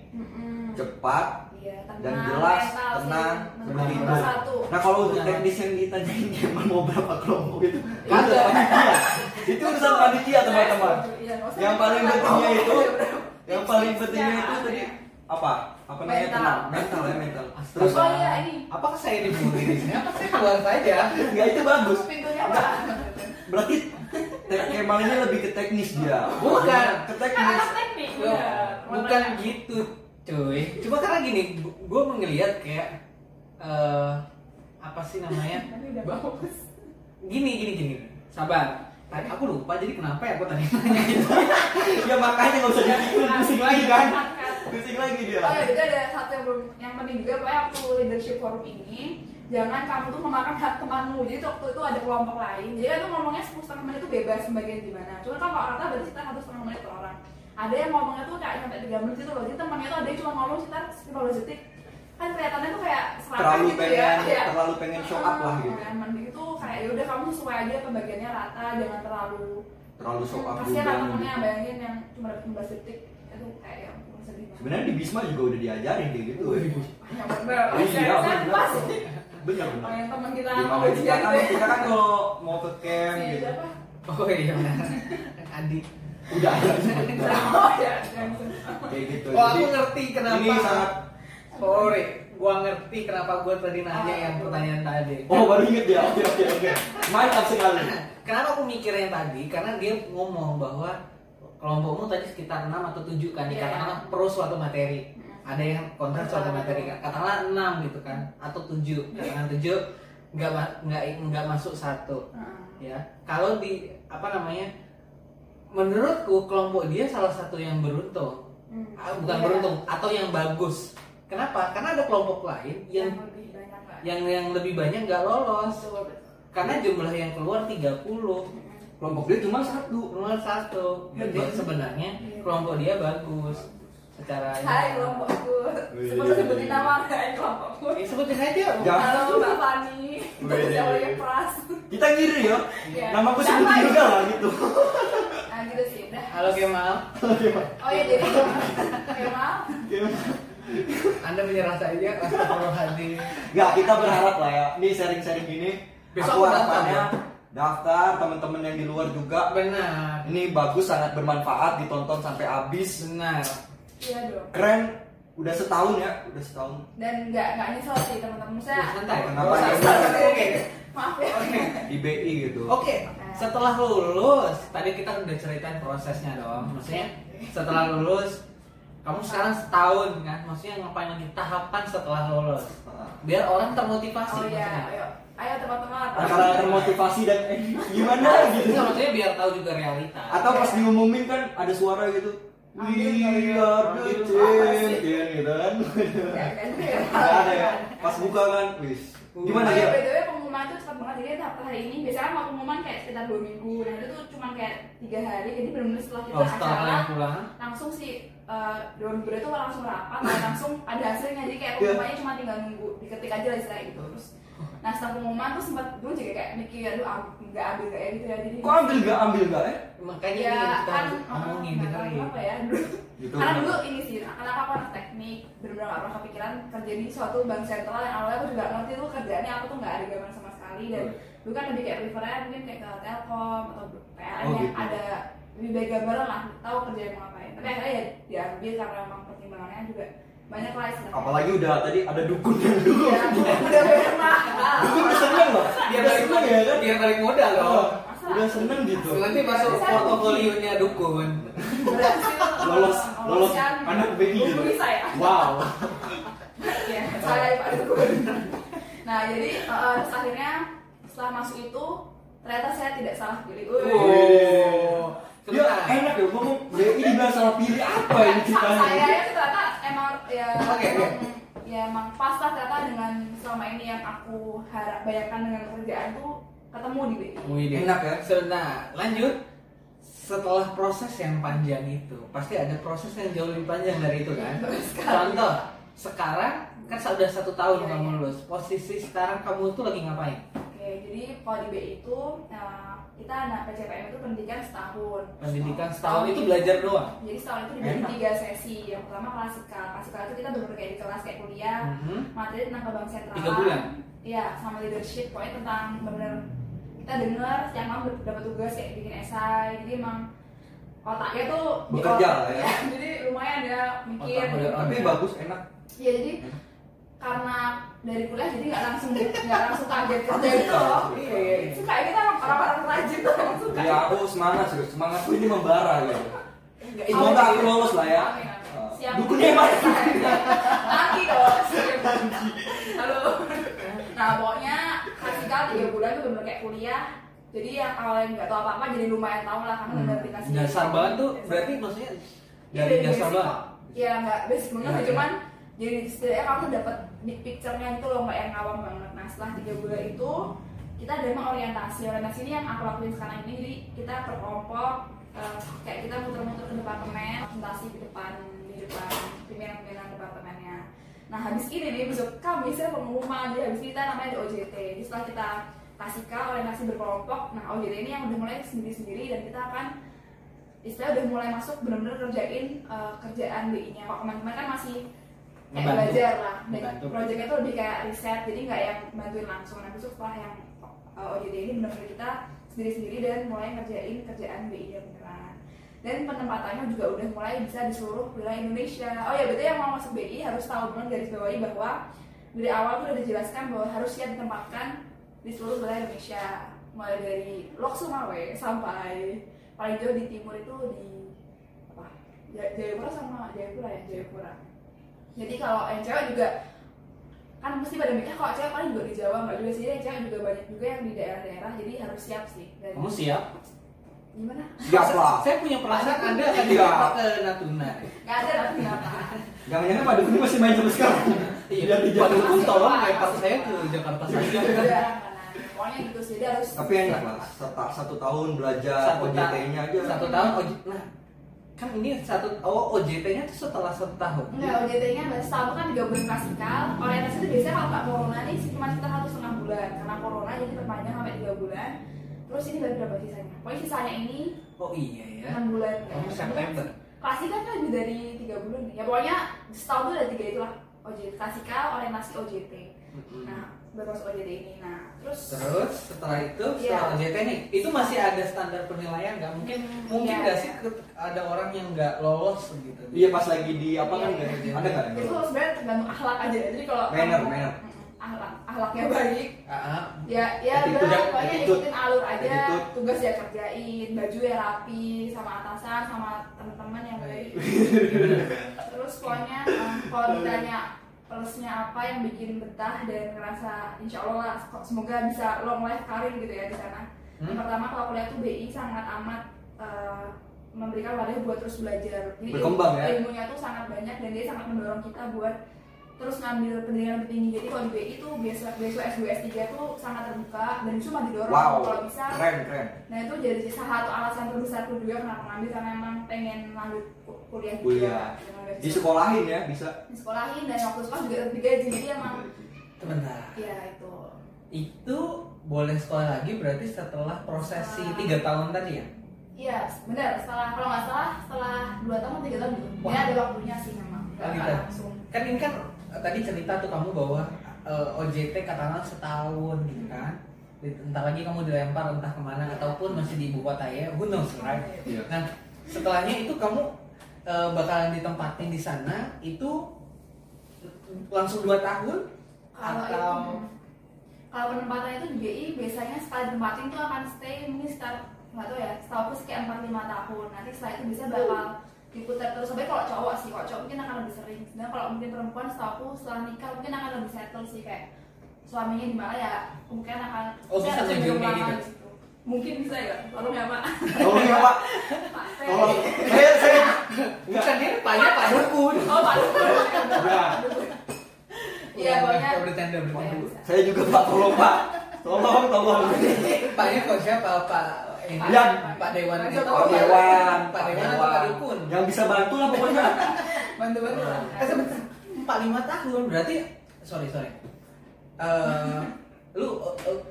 Mm-mm. cepat Iya, tenang, dan jelas mental tenang Mental seperti itu nomor satu. nah kalau untuk teknis yang ditanyain emang mau berapa kelompok itu Iya. itu panitia itu urusan panitia teman-teman Iya, usah yang paling pentingnya itu yang paling pentingnya itu apa tadi ya? apa apa namanya Mental. tenang mental ya mental terus Oh iya, ini. Apakah saya dibully di sini? Apa saya keluar saja? nggak itu bagus Pintunya apa? berarti ini lebih ke teknis dia Bukan. ke Kan teknis bukan gitu cuy. Cuma karena gini gue mengelihat kayak eh apa sih namanya? Gini gini gini. Sabar. Tadi aku lupa jadi kenapa ya aku tadi nanya. Gitu ya makanya nggak usah dipikir pusing lagi kan? Pusing lagi dia. Oh ya, juga ada satu yang belum yang penting juga pokoknya waktu leadership forum ini jangan kamu tuh memakan hak temanmu. Jadi waktu itu ada kelompok lain. Jadi kan tuh ngomongnya sepuluh setengah menit itu bebas bagian gimana. Cuma kan kalau rata berarti kita satu setengah menit per orang ada yang ngomongnya tuh kayak sampai tiga menit gitu loh jadi temannya tuh ada yang cuma ngomong sekitar 15 detik. Kan kelihatannya tuh kayak serakah terlalu gitu pengen ya Kayak, terlalu pengen show up lah gitu. "Ah, mending itu kayak ya udah kamu sesuai aja pembagiannya rata jangan terlalu terlalu show up kasihan lah temennya gitu. bayangin yang cuma dapat 15 detik. Itu kayak yang sebenarnya di Bisma juga udah diajarin kayak gitu yang bener iya. Saya benar pas benar. Oh, benar yang teman kita Gimana mau kita kan kita kan kalau mau ke camp ya. gitu. oh iya Adi udah. Oh ya, kayak gitu oh aku ngerti kenapa ini sangat sorry gua ngerti kenapa gua tadi nanya yang pertanyaan tadi oh baru inget ya oke oke oke mantap sekali Kenapa aku mikirnya tadi? Karena dia ngomong bahwa kelompokmu tadi sekitar 6 atau 7 kan, Iya. dikatakan pro suatu materi. Ada yang kontra suatu materi kan. Katakanlah 6 gitu kan, atau 7. Katakan 7 nggak nggak nggak masuk satu ya. Kalau di apa namanya? Menurutku kelompok dia salah satu yang beruntung. Hmm. Ah, Bukan Iya. beruntung atau yang bagus. Kenapa? Karena ada kelompok lain yang lebih banyak yang yang lebih banyak nggak lolos. Betul, betul. Karena jumlah yang keluar 30 Mm-mm. kelompok dia cuma satu Nomor satu. Jadi Iya. sebenarnya kelompok dia bagus secara Hai kelompokku. Sebelum sebutin nama hai kelompokku. Eh, sebutin aja. Jangan. Halo Mbak Fani. Yang pras? kita ngiri ya Iya. nama aku sebutin ya? juga lah gitu Nah gitu sih. Dah. Halo Kemal, Oh ya jadi Kemal. Anda menyerah saja Astagfirullahaladzim. Nggak, kita berharap lah ya. Ini sharing-sharing gini. Besok aku harapannya daftar, daftar teman-teman yang di luar juga. Benar, Ini bagus, sangat bermanfaat, ditonton sampai habis. benar. Iya dong. Keren. Udah setahun ya, udah setahun. Dan nggak nggak nyesel sih teman-teman saya. Santai. Kenapa Santai. nyesel? Oke. Maaf ya. Oke. Di BI gitu. Oke, setelah lulus, tadi kita udah ceritain prosesnya dong. Maksudnya setelah lulus, kamu sekarang setahun kan? Maksudnya ngapain lagi tahapan setelah lulus? Biar orang termotivasi. Oh iya, maksudnya. ayo. Ayo teman-teman. Antara termotivasi dan eh, gimana gitu. Enggak, maksudnya biar tahu juga realita. Atau pas diumumin kan ada suara gitu. We kali ya. gitu kan. Ya. Nggak ada ya. Pas buka kan, wis. Gimana ya, way pengumuman itu cepat banget jadi tahap hari ini biasanya kan mau pengumuman kayak sekitar dua minggu nah itu tuh cuma kayak tiga hari jadi benar-benar setelah kita Oh, acara langsung si uh, dewan guru itu langsung rapat dan langsung ada hasilnya jadi kayak Iya. pengumumannya cuma tinggal nunggu diketik aja lah istilahnya gitu terus nah setelah pengumuman tuh sempat dulu juga kayak mikir aduh nggak ambil nggak ya gitu ya jadi Kok ambil nggak ambil nggak ya? Makanya ya kita kan ngomongin nggak tahu dengerin. apa ya dulu Gitu. karena dulu ini sih karena aku anak teknik benar-benar gak pernah kepikiran kerja di suatu bank sentral yang awalnya aku juga ngerti tuh kerjaannya apa tuh nggak ada gambaran sama sekali dan dulu kan lebih kayak prefernya mungkin kayak ke Telkom atau PLN Oh, yang gitu. ada lebih baik gambaran lah tahu kerja mau ngapain tapi akhirnya ya diambil karena memang pertimbangannya juga banyak lah istilahnya apalagi udah tadi ada dukun yang dulu ya, udah mahal dukun udah seneng loh. Biar udah balik seneng ya kan? Biar balik modal Oh, loh. udah seneng gitu. Nanti masuk portofolionya dukun. berhasil. Lolos lolos meloloskan anak BI gitu saya wow. Ya saya Pak Dukun. Nah jadi eh, terus akhirnya setelah masuk itu ternyata saya tidak salah pilih. Oh. dia Sebentar. enak ya ngomong BI dibilang salah pilih apa ini ceritanya? saya ya ternyata emang ya Oke, oke. emang- ya emang pas lah ternyata dengan selama ini yang aku harap bayangkan dengan pekerjaan tuh ketemu di BI Wih, deh. Enak ya? So, Nah, lanjut. Setelah proses yang panjang itu, pasti ada proses yang jauh lebih panjang dari itu kan? Contoh, sekarang kan sudah satu tahun Iya, kamu iya. lulus. Posisi sekarang kamu tuh lagi ngapain? oke jadi kalau di BI itu nah, kita anak PCPM itu pendidikan setahun. Pendidikan setahun itu belajar doang. jadi setahun itu dibagi tiga sesi. Yang pertama klasikal klasikal itu kita benar kayak di kelas kayak kuliah. Mhm. materi tentang kebang sentral. Tiga bulan. iya sama leadership. Pokoknya tentang benar kita dengar yang mau dapat tugas kayak bikin esai. Jadi emang otaknya tuh Bekerja lah ya. jadi lumayan ya mikir. Otak tapi bagus enak. Ya jadi karena dari kuliah jadi nggak langsung nggak langsung kaget kerja loh Iya, iya, iya. suka ya kita orang-orang rajin tuh emang suka ya aku semangat sih semangatku ini membara gitu semoga aku lolos lah ya. Uh, Siap. dukunnya mana Nanti dong. Halo. Nah pokoknya klasikal tiga bulan tuh bener kayak kuliah. Jadi yang awalnya nggak tahu apa-apa jadi lumayan tahu lah karena bener dikasih. Dasar banget tuh, berarti maksudnya dari dasar banget. Ya nggak basic banget cuman jadi setidaknya kamu dapat big picture-nya itu loh nggak yang ngawang banget. Nah setelah tiga bulan itu kita ada emang orientasi. Orientasi ini yang aku lakuin sekarang ini jadi kita per kelompok eh, kayak kita muter-muter ke departemen, presentasi di depan di depan pimpinan-pimpinan departemennya. Nah habis ini nih besok kami saya pengumuman jadi habis kita namanya ada OJT. Jadi setelah kita kasih ke orientasi berkelompok, nah OJT ini yang udah mulai sendiri-sendiri dan kita akan istilah udah mulai masuk benar-benar kerjain eh, kerjaan BI-nya. Kalau kemarin kan masih kayak belajar lah. Dan proyeknya tuh lebih kayak riset, jadi nggak yang bantuin langsung. Nah besok setelah yang eh, OJT ini benar-benar kita sendiri-sendiri dan mulai ngerjain kerjaan BI-nya beneran. Dan penempatannya juga udah mulai bisa di seluruh wilayah Indonesia. Oh ya, betul yang mau masuk BI harus tahu benar garis bawahi bahwa dari awal tuh udah dijelaskan bahwa harus siap ditempatkan di seluruh wilayah Indonesia. Mulai dari Lok Sumawe sampai paling jauh di timur itu di apa? Ja- Jayapura sama Jayapura ya, Jayapura. Jadi kalau yang cewek juga kan mesti pada mikir kok cewek paling juga di Jawa nggak juga sih yang cewek juga banyak juga yang di daerah-daerah jadi harus siap sih dan Kamu siap? gimana siap lah Saya punya perasaan Anda akan Iya. dibawa ke Natuna. nggak ada tapi kenapa jangan-jangan Pak Dukun masih main sampai sekarang Iya, di Pak Jakarta. Dukun tolong lempar saya ke Jakarta saja. Udah, pokoknya gitu sih dia harus tapi enak lah satu, satu tahun belajar OJT-nya aja Satu tahun OJ Nah, kan ini satu oh OJT-nya tuh setelah satu tahun. Enggak, OJT-nya nggak setahun kan tiga bulan klasikal. Orientasi itu biasanya kalau nggak corona nih cuma sekitar satu setengah bulan. Karena corona jadi perpanjang sampai tiga bulan. Terus ini baru berapa sisanya? Pokoknya sisanya ini Oh iya ya. enam bulan. Oh, September. Klasikal kan lebih dari tiga bulan nih. Ya pokoknya setahun tuh ada tiga itulah. OJT klasikal, orientasi OJT. Nah, baru masuk OJT ini. Nah, terus Terus setelah itu Iya. setelah OJT nih, itu masih ada standar penilaian nggak? Mungkin mungkin Iya. nggak sih ke- ada orang yang nggak lolos gitu. iya pas lagi di apa kan ada nggak itu sebenarnya tergantung akhlak aja. Jadi kalau Manner, kamu- manner. Akhlaknya baik, ah. ya ya udah ya, pokoknya ikutin alur aja Attitude. tugas ya kerjain baju ya rapi sama atasan sama teman-teman yang baik terus pokoknya um, kalau ditanya plusnya apa yang bikin betah dan ngerasa insya Allah lah semoga bisa long life karir gitu ya di sana. Yang Hmm. pertama kalau kuliah tuh BI sangat amat uh, memberikan wadah buat terus belajar. Jadi Berkembang ya? ilmunya tuh sangat banyak dan dia sangat mendorong kita buat terus ngambil pendidikan lebih tinggi. Jadi kalau di BI tuh biasa beasiswa S2 S3 tuh sangat terbuka dan cuma didorong. Wow kalau bisa keren keren. Nah itu jadi salah satu alasan terbesarku juga kenapa ngambil karena emang pengen lanjut kuliah juga Kuliah. beasiswa. disekolahin ya bisa disekolahin dan waktu sekolah juga digaji jadi emang Sebentar. ya itu Itu boleh sekolah lagi berarti setelah prosesi tiga tahun tadi ya? iya benar setelah kalau nggak salah setelah dua tahun tiga tahun gitu ya ada waktunya sih memang nggak Oh, gitu. langsung Kan ini kan eh, tadi cerita tuh kamu bahwa eh, OJT katakanlah setahun gitu kan. entah lagi kamu dilempar entah ke mana ataupun masih di ibu kota ya who knows right Iya. nah setelahnya itu kamu eh, bakalan ditempatin di sana itu langsung dua tahun Kalau atau itu kalau penempatan itu di BI biasanya sekali ditempatin tuh akan stay mungkin sekitar nggak tahu ya setahu aku sih kayak 4 5 tahun. Nanti setelah itu bisa bakal diputar terus. Tapi kalau cowok sih kalau cowok mungkin akan lebih sering. Dan kalau mungkin perempuan setahu aku setelah nikah mungkin akan lebih settle sih kayak suaminya di mana ya mungkin akan Oh, kayak lama gitu? Mungkin bisa ya tolong ya pak? Tolong ya pak, tolong. Saya saya. Bukan dia tanya pak dukun. Oh pak Udah. Iya, pokoknya- bercanda bercanda Pokoknya saya juga pak tolong pak, tolong tolong. paknya kok siapa pak? Ini Ya. pak Dewan Pak Dewan, Pak Dewan atau Pak Dukun? Yang bisa bantu lah pokoknya. bantu bantu. Eh empat lima tahun. Berarti sorry sorry. Eh, lu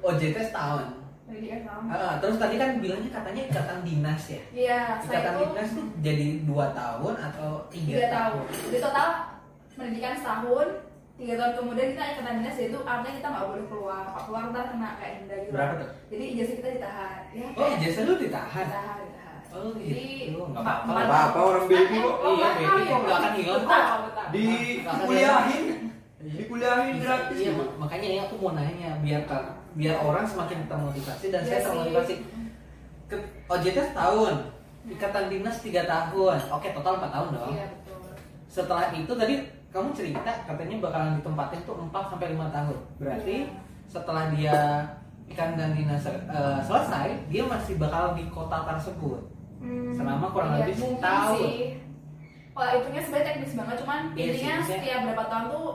OJT setahun Ah, terus tadi kan bilangnya katanya ikatan dinas ya? Iya ikatan itu dinas tuh jadi dua tahun atau tiga, tiga tahun? jadi total pendidikan setahun tiga tahun kemudian kita ikatan dinas yaitu artinya kita nggak boleh keluar. Kalau keluar ntar kena kayak denda gitu. Berapa tuh? Jadi ijazah kita ditahan. Ya oh ijazah lu ditahan? Ditahan ditahan. Oh jadi gitu. Nggak apa-apa Apa-apa, orang BI kok. Oh, Iya, tahu kok. Nggak akan hilang. kok. betul. Di kuliahin, di kuliahin gratis. Iya, mak- makanya ya aku mau nanya biar biar orang semakin termotivasi dan Iya saya termotivasi. Ke OJT setahun, ikatan dinas tiga tahun, oke total empat tahun dong. iya betul Setelah itu tadi kamu cerita katanya bakalan ditempatin tuh 4 sampai lima tahun. Berarti Iya. setelah dia ikatan dinas eh, selesai, dia masih bakal di kota tersebut. Hmm, Selama kurang iya, lebih setahun. sih. Kalau hitungnya sebenarnya teknis banget, cuman Iya intinya maksudnya- setiap berapa tahun tuh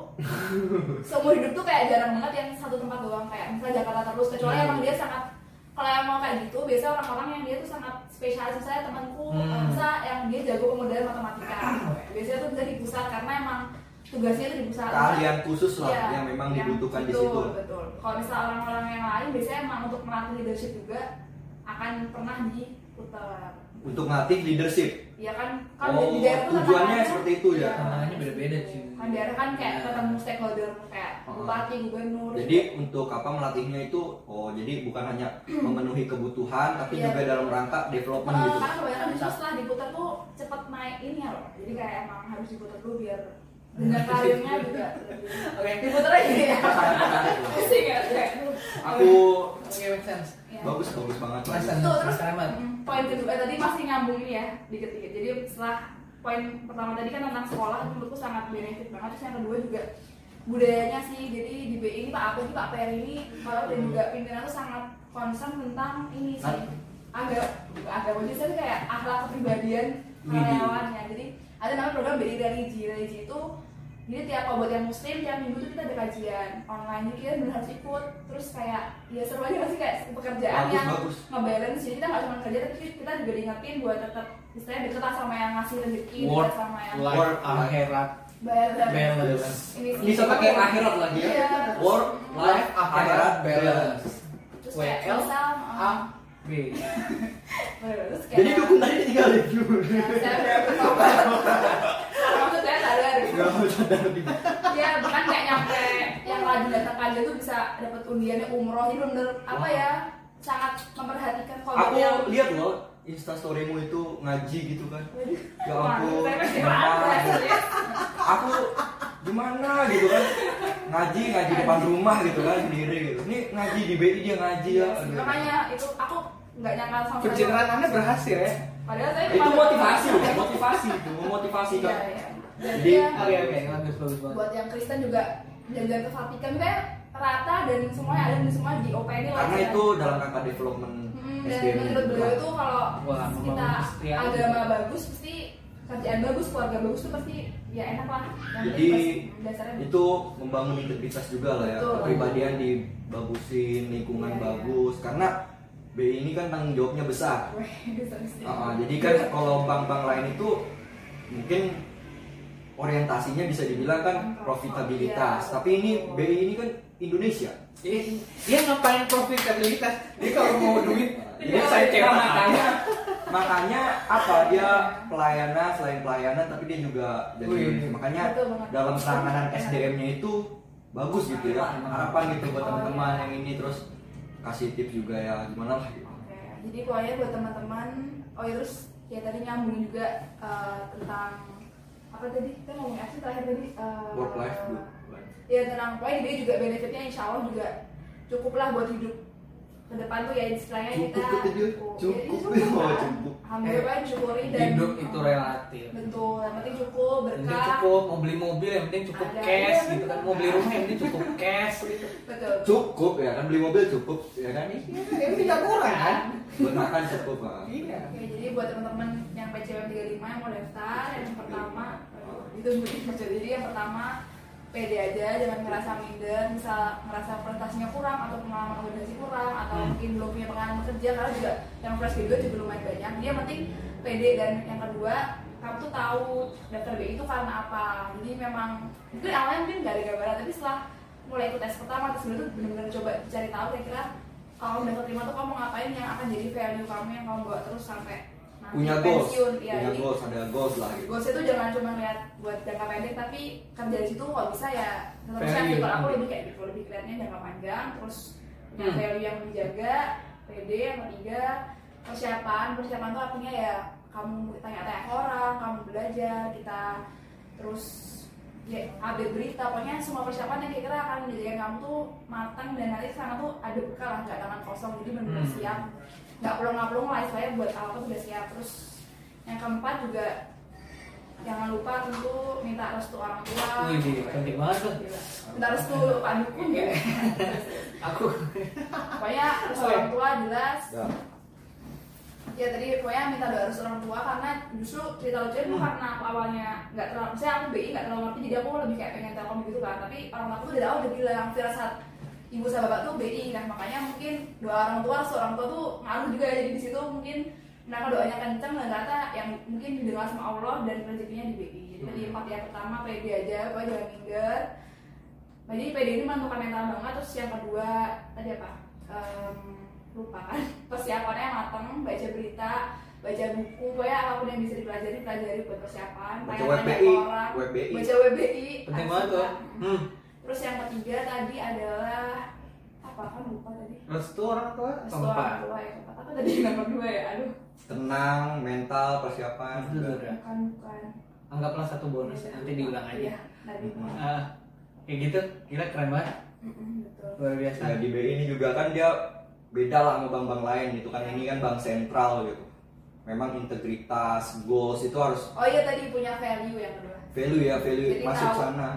seumur hidup tuh kayak jarang banget yang satu tempat doang kayak misalnya Jakarta terus kecuali Hmm. emang dia sangat kalau yang mau kayak gitu biasa orang-orang yang dia tuh sangat spesialis misalnya temanku Hmm. bisa yang dia jago kemudian matematika biasanya tuh bisa di pusat karena emang tugasnya tuh di pusat Keahlian khusus lah Iya, yang memang yang- dibutuhkan di betul, situ. Betul. Kalau misal orang-orang yang lain biasanya emang untuk melatih leadership juga akan pernah diputar. Untuk ngelatih leadership. Ya kan, kan Oh, di daerah tuh tujuannya tantangannya- seperti itu ya? Iya. Tantangannya beda-beda sih. Kan daerah kan kayak Iya. ketemu stakeholder kayak Oh. bupati, gubernur. Jadi untuk apa melatihnya itu oh jadi bukan hanya memenuhi kebutuhan tapi Iya. juga dalam rangka development Eh, gitu. karena kebanyakan justru setelah diputar tuh cepet naik ini ya loh. Jadi kayak emang harus diputar dulu biar dengan karirnya juga lebih. Oke. Diputar aja ya. Pusing ya. Aku Oke, make sense. Bagus bagus banget. Mas bagus. Tuh, terus poin kedua eh, tadi masih nyambung ini ya dikit-dikit. Jadi setelah poin pertama tadi kan tentang sekolah itu menurutku sangat benefit banget. Terus yang kedua juga budayanya sih. Jadi di BI ini Pak Aku ini Pak Per ini kalau dan juga pimpinan tuh sangat concern tentang ini sih. Agak agak saya kayak akhlak kepribadian karyawannya. Jadi ada namanya program BI Religi. Religi itu jadi tiap yang muslim tiap minggu tuh kita ada kajian online jadi kita benar harus ikut terus kayak ya seru aja sih kayak pekerjaan Bagus, yang bagus. ngebalance jadi kita nggak cuma kerja tapi kita juga diingetin buat tetap istilahnya deket sama yang ngasih rezeki Work deket sama yang Work akhirat balance balance. ini. Bisa pakai akhirat lagi ya. Iya. Work Life akhirat balance. terus kayak WL misal A uh, B. terus kayak Jadi dukun tadi tinggalin dulu. Ya, saya berapa tobat maksud saya sadar gitu Gak mau sadar ya bahkan kayak nyampe yang rajin datang kajian tuh bisa dapat undiannya umroh jadi bener apa ya sangat memperhatikan kalau Aku yang lihat loh instastorymu itu ngaji gitu kan. Ya ampun. Ya. Aku gimana gitu kan ngaji ngaji depan rumah gitu kan sendiri gitu. Ini ngaji di BI dia ngaji ya. Iya makanya itu aku nggak nyangka sama sekali. Pencitraan Anda berhasil ya. Padahal saya Itu motivasi motivasi itu, memotivasi Iya, kan. iya. Jadi- Oke oke bagus bagus banget. buat yang Kristen juga jalan ke Vatikan kayak rata dan semuanya ada di semua di OPN lah. Karena ya. itu dalam rangka development Hmm, dan SDM menurut beliau itu kalau Wah, kita agama bagus pasti kerjaan bagus, keluarga bagus tuh pasti ya enak lah. Yang Jadi dasarnya itu membangun integritas juga lah ya kepribadian dibagusin lingkungan iya. bagus karena BI ini kan tanggung jawabnya besar. Ah, jadi kan kalau bank-bank lain itu mungkin orientasinya bisa dibilang kan profitabilitas. Iya, tapi ini. BI ini kan Indonesia. Dia, dia ngapain profitabilitas? Dia kalau mau duit, dia saya kira makanya makanya. apa? Dia pelayanan selain pelayanan tapi dia juga jadi Wih. makanya dalam penanganan SDM-nya itu bagus gitu ya. Harapan gitu buat teman-teman yang ini. Terus kasih tips juga ya gimana lah gitu. Oke, jadi pokoknya buat teman-teman, oh ya terus ya tadi nyambung juga eh, tentang apa tadi kita ngomongin apa sih terakhir tadi Eh, work life good life. ya tentang pokoknya dia juga benefitnya insya Allah juga cukup lah buat hidup ke depan tuh ya istilahnya Cukup kita itu dia, cukup. Ya, Oh, cukup. alhamdulillah syukuri dan hidup itu relatif. Betul yang penting cukup yang penting berkah. cukup mau beli mobil yang penting cukup Ada. cash Iya, gitu kan. Mau beli rumah yang penting cukup cash gitu. Betul. Cukup ya kan. Beli mobil cukup ya kan? Ya tidak kurang kan? Buat makan cukup kan iya. Oke, jadi buat teman-teman yang PCM 35 yang mau daftar, yang pertama itu jadi yang pertama pede aja, jangan ngerasa minder, misal ngerasa prestasinya kurang atau pengalaman organisasi kurang atau Hmm. mungkin belum punya pengalaman kerja karena juga yang fresh graduate juga lumayan banyak. Dia penting pede dan yang kedua kamu tuh tahu daftar BI itu karena apa. Jadi memang itu awalnya mungkin nggak ada gambaran, tapi setelah mulai ikut tes pertama terus tuh benar-benar coba cari tahu kira-kira kalau daftar terima tuh kamu ngapain yang akan jadi value kamu yang kamu bawa terus sampai punya goals. pensiun ya punya jadi goals ada goals lah gitu. goals itu jangan cuma lihat buat jangka pendek tapi kerja di situ kalau bisa ya Value. yang kalau aku lebih kayak gitu lebih kelihatannya jangka panjang terus punya Hmm. value yang dijaga PD yang ketiga persiapan. Persiapan tuh artinya ya kamu tanya-tanya ke orang kamu belajar kita terus ya update berita. Pokoknya semua persiapan yang kira-kira akan menjadikan kamu tuh matang dan nanti sana tuh ada bekal lah nggak tangan kosong. Jadi benar-benar Hmm. siap nggak pelong-pelong lah istilahnya buat apa tuh udah siap. Terus yang keempat juga jangan lupa tentu minta restu orang tua. Wih, di- penting banget tuh. Minta restu pak dukun ya? Aku. Pokoknya restu orang tua jelas. Ya. ya tadi pokoknya minta doa restu orang tua karena justru cerita lucu itu Hmm. karena aku awalnya nggak terlalu saya aku BI nggak terlalu ngerti jadi aku lebih kayak pengen telkom gitu kan. Tapi orang tua aku tuh dari awal udah bilang firasat ibu sama bapak tuh BI kan makanya mungkin doa orang tua restu orang tua tuh ngaruh juga ya. Jadi di situ mungkin mereka doanya kenceng dan ternyata yang mungkin didengar sama Allah dan rezekinya di BI jadi tadi Hmm. empat yang pertama pede aja pokoknya jangan minder. Jadi PD ini menentukan mental banget. Terus yang kedua tadi apa? Em, lupa kan. Persiapannya matang baca berita baca buku pokoknya apa pun yang bisa dipelajari pelajari buat persiapan. Baca WBI orang. WBI baca WBI penting banget tuh hmm. Terus yang ketiga tadi adalah apa? Kan lupa tadi. Restu orang tua? Restu orang tua yang keempat apa tadi yang nomor dua ya? Aduh. Tenang mental persiapan Itu juga. udah. bukan bukan. Anggaplah satu bonus ya, nanti diulang aja. Iya, tadi. Ah, kayak gitu gila keren banget. Betul. Luar biasa. Ya, di BI ini juga kan dia beda lah sama bank-bank lain gitu kan. Ini kan bank sentral gitu. Memang integritas goals itu harus oh iya tadi punya value yang kedua. Value ya value. Jadi masuk tahu. sana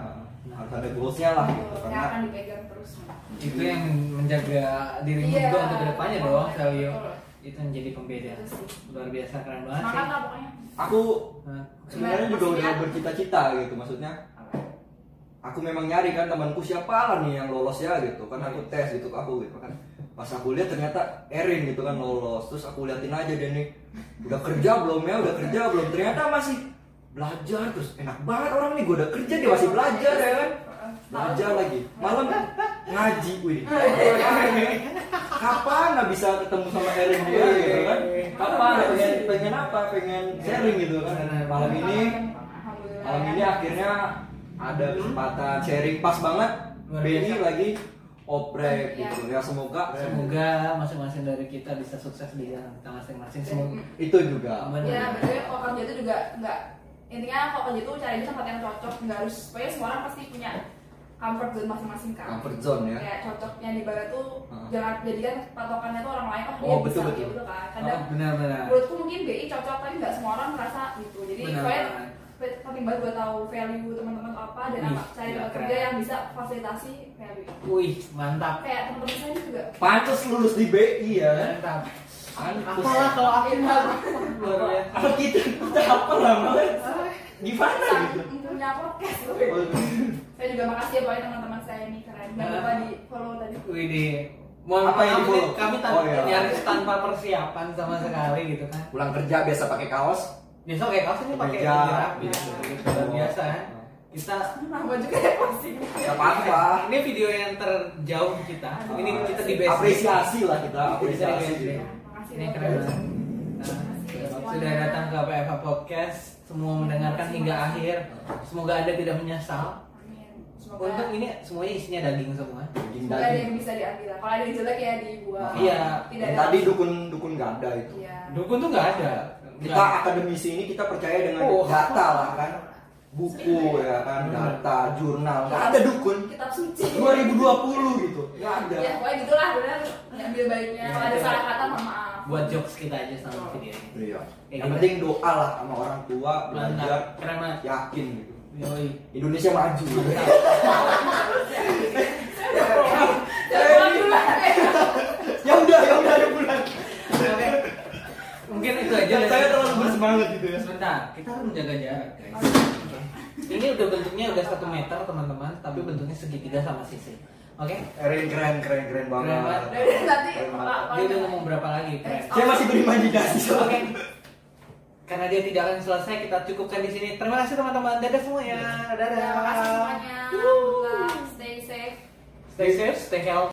harus ada goalsnya lah gitu. Yang karena akan dipegang terus. itu yang menjaga dirimu Iya. juga untuk ke depannya dong value. Betul. itu menjadi pembeda. Itu sih. luar biasa keren banget sih. semangat lah pokoknya. Aku Nah, sebenarnya juga udah bercita-cita gitu. Maksudnya aku memang nyari kan temanku siapa lah nih yang lolos ya? gitu. Kan aku tes gitu ke aku gitu kan. Pas aku lihat ternyata Erin gitu kan lolos. Terus aku liatin aja dia nih. Udah kerja belum ya? Udah kerja belum? Ternyata masih belajar terus. Enak banget orang nih gue udah kerja dia masih belajar ya kan? Belajar lagi. Malam ngaji wih. Kapan nggak bisa ketemu sama Erin dia gitu kan? Kapan? Pengen pengen apa? Pengen sharing gitu kan? Malam ini Alhamdulillah. malam ini akhirnya ada kesempatan sharing. Pas banget. Biasa. lagi oprek Iya. gitu. Ya semoga. Semoga masing-masing dari kita bisa sukses di jalan kita masing-masing. Semoga itu juga. Ya kalau kerja itu juga nggak intinya kalau kerja itu cari tempat yang cocok. Nggak harus pokoknya semua orang pasti punya comfort zone masing-masing kan? Comfort zone ya. Kayak cocoknya di barat tuh Heeh. jangan jadikan patokannya tuh orang lain oh dia Oh, bisa betul, ya betul. betul kan. Oh, kadang benar-benar. menurutku mungkin BI cocok tapi nggak semua orang merasa gitu. Jadi Benar pe- penting banget buat tahu value teman-teman apa dan Wih, apa cari tempat kerja yang bisa fasilitasi value. Wih mantap. Kayak teman-teman saya juga. Pantas lulus di BI ya. Mantap Apalah kalau aku Iya. luar biasa apa kita kita apa lah Mas? gimana? Gitu. punya podcast saya juga makasih ya buat teman-teman saya ini keren. Jangan lupa di follow tadi. Wih di mohon Apa yang di-follow? nih, kami tan- Oh, iya. nyaris tanpa persiapan sama sekali gitu kan. Pulang kerja biasa pakai kaos. Biasa kayak kaos ini pakai baju rapi gitu, gitu. luar biasa kan? Kita nama juga ya pasti Gak apa-apa. Ini video yang terjauh kita. Ini kita di base. Apresiasi lah kita apresiasi. gitu. Ini keren banget Nah, sudah datang ke PFA Podcast semua mendengarkan hingga akhir semoga anda tidak menyesal Amin. semoga Untuk ini semuanya isinya daging semua. Daging semoga ada yang daging. bisa diambil kalau ada yang jelek ya dibuang Iya. tidak ada tadi dukun dukun gak ada itu. iya Dukun tuh nggak ada. Kita akademisi ini kita percaya dengan Oh. data lah kan. Buku ya kan, data, jurnal, nggak ada dukun. kitab suci 2020 gitu, nggak ada. ya pokoknya gitulah benar ambil baiknya Iya, kalau ada salah kata mohon maaf buat jokes kita aja sama video ini. Iya. Kayak Yang gitu. penting doa lah sama orang tua, belajar, keren banget. yakin gitu. Yoi. Indonesia maju. Ya, udah, ya udah, ya bulan. Mungkin itu aja. Saya terlalu bersemangat gitu ya. Sebentar, kita harus menjaga jarak. guys. Ini udah bentuknya udah satu meter teman-teman, tapi bentuknya segitiga sama sisi. Oke? Keren, keren, keren, keren banget. Keren banget. Nanti Dia udah ngomong berapa lagi? Keren. Saya masih berimajinasi Oke. soalnya. Karena dia tidak akan selesai, kita cukupkan di sini. Terima kasih teman-teman. Dadah semuanya. Dadah. Terima kasih semuanya. Stay safe. Stay safe, stay healthy.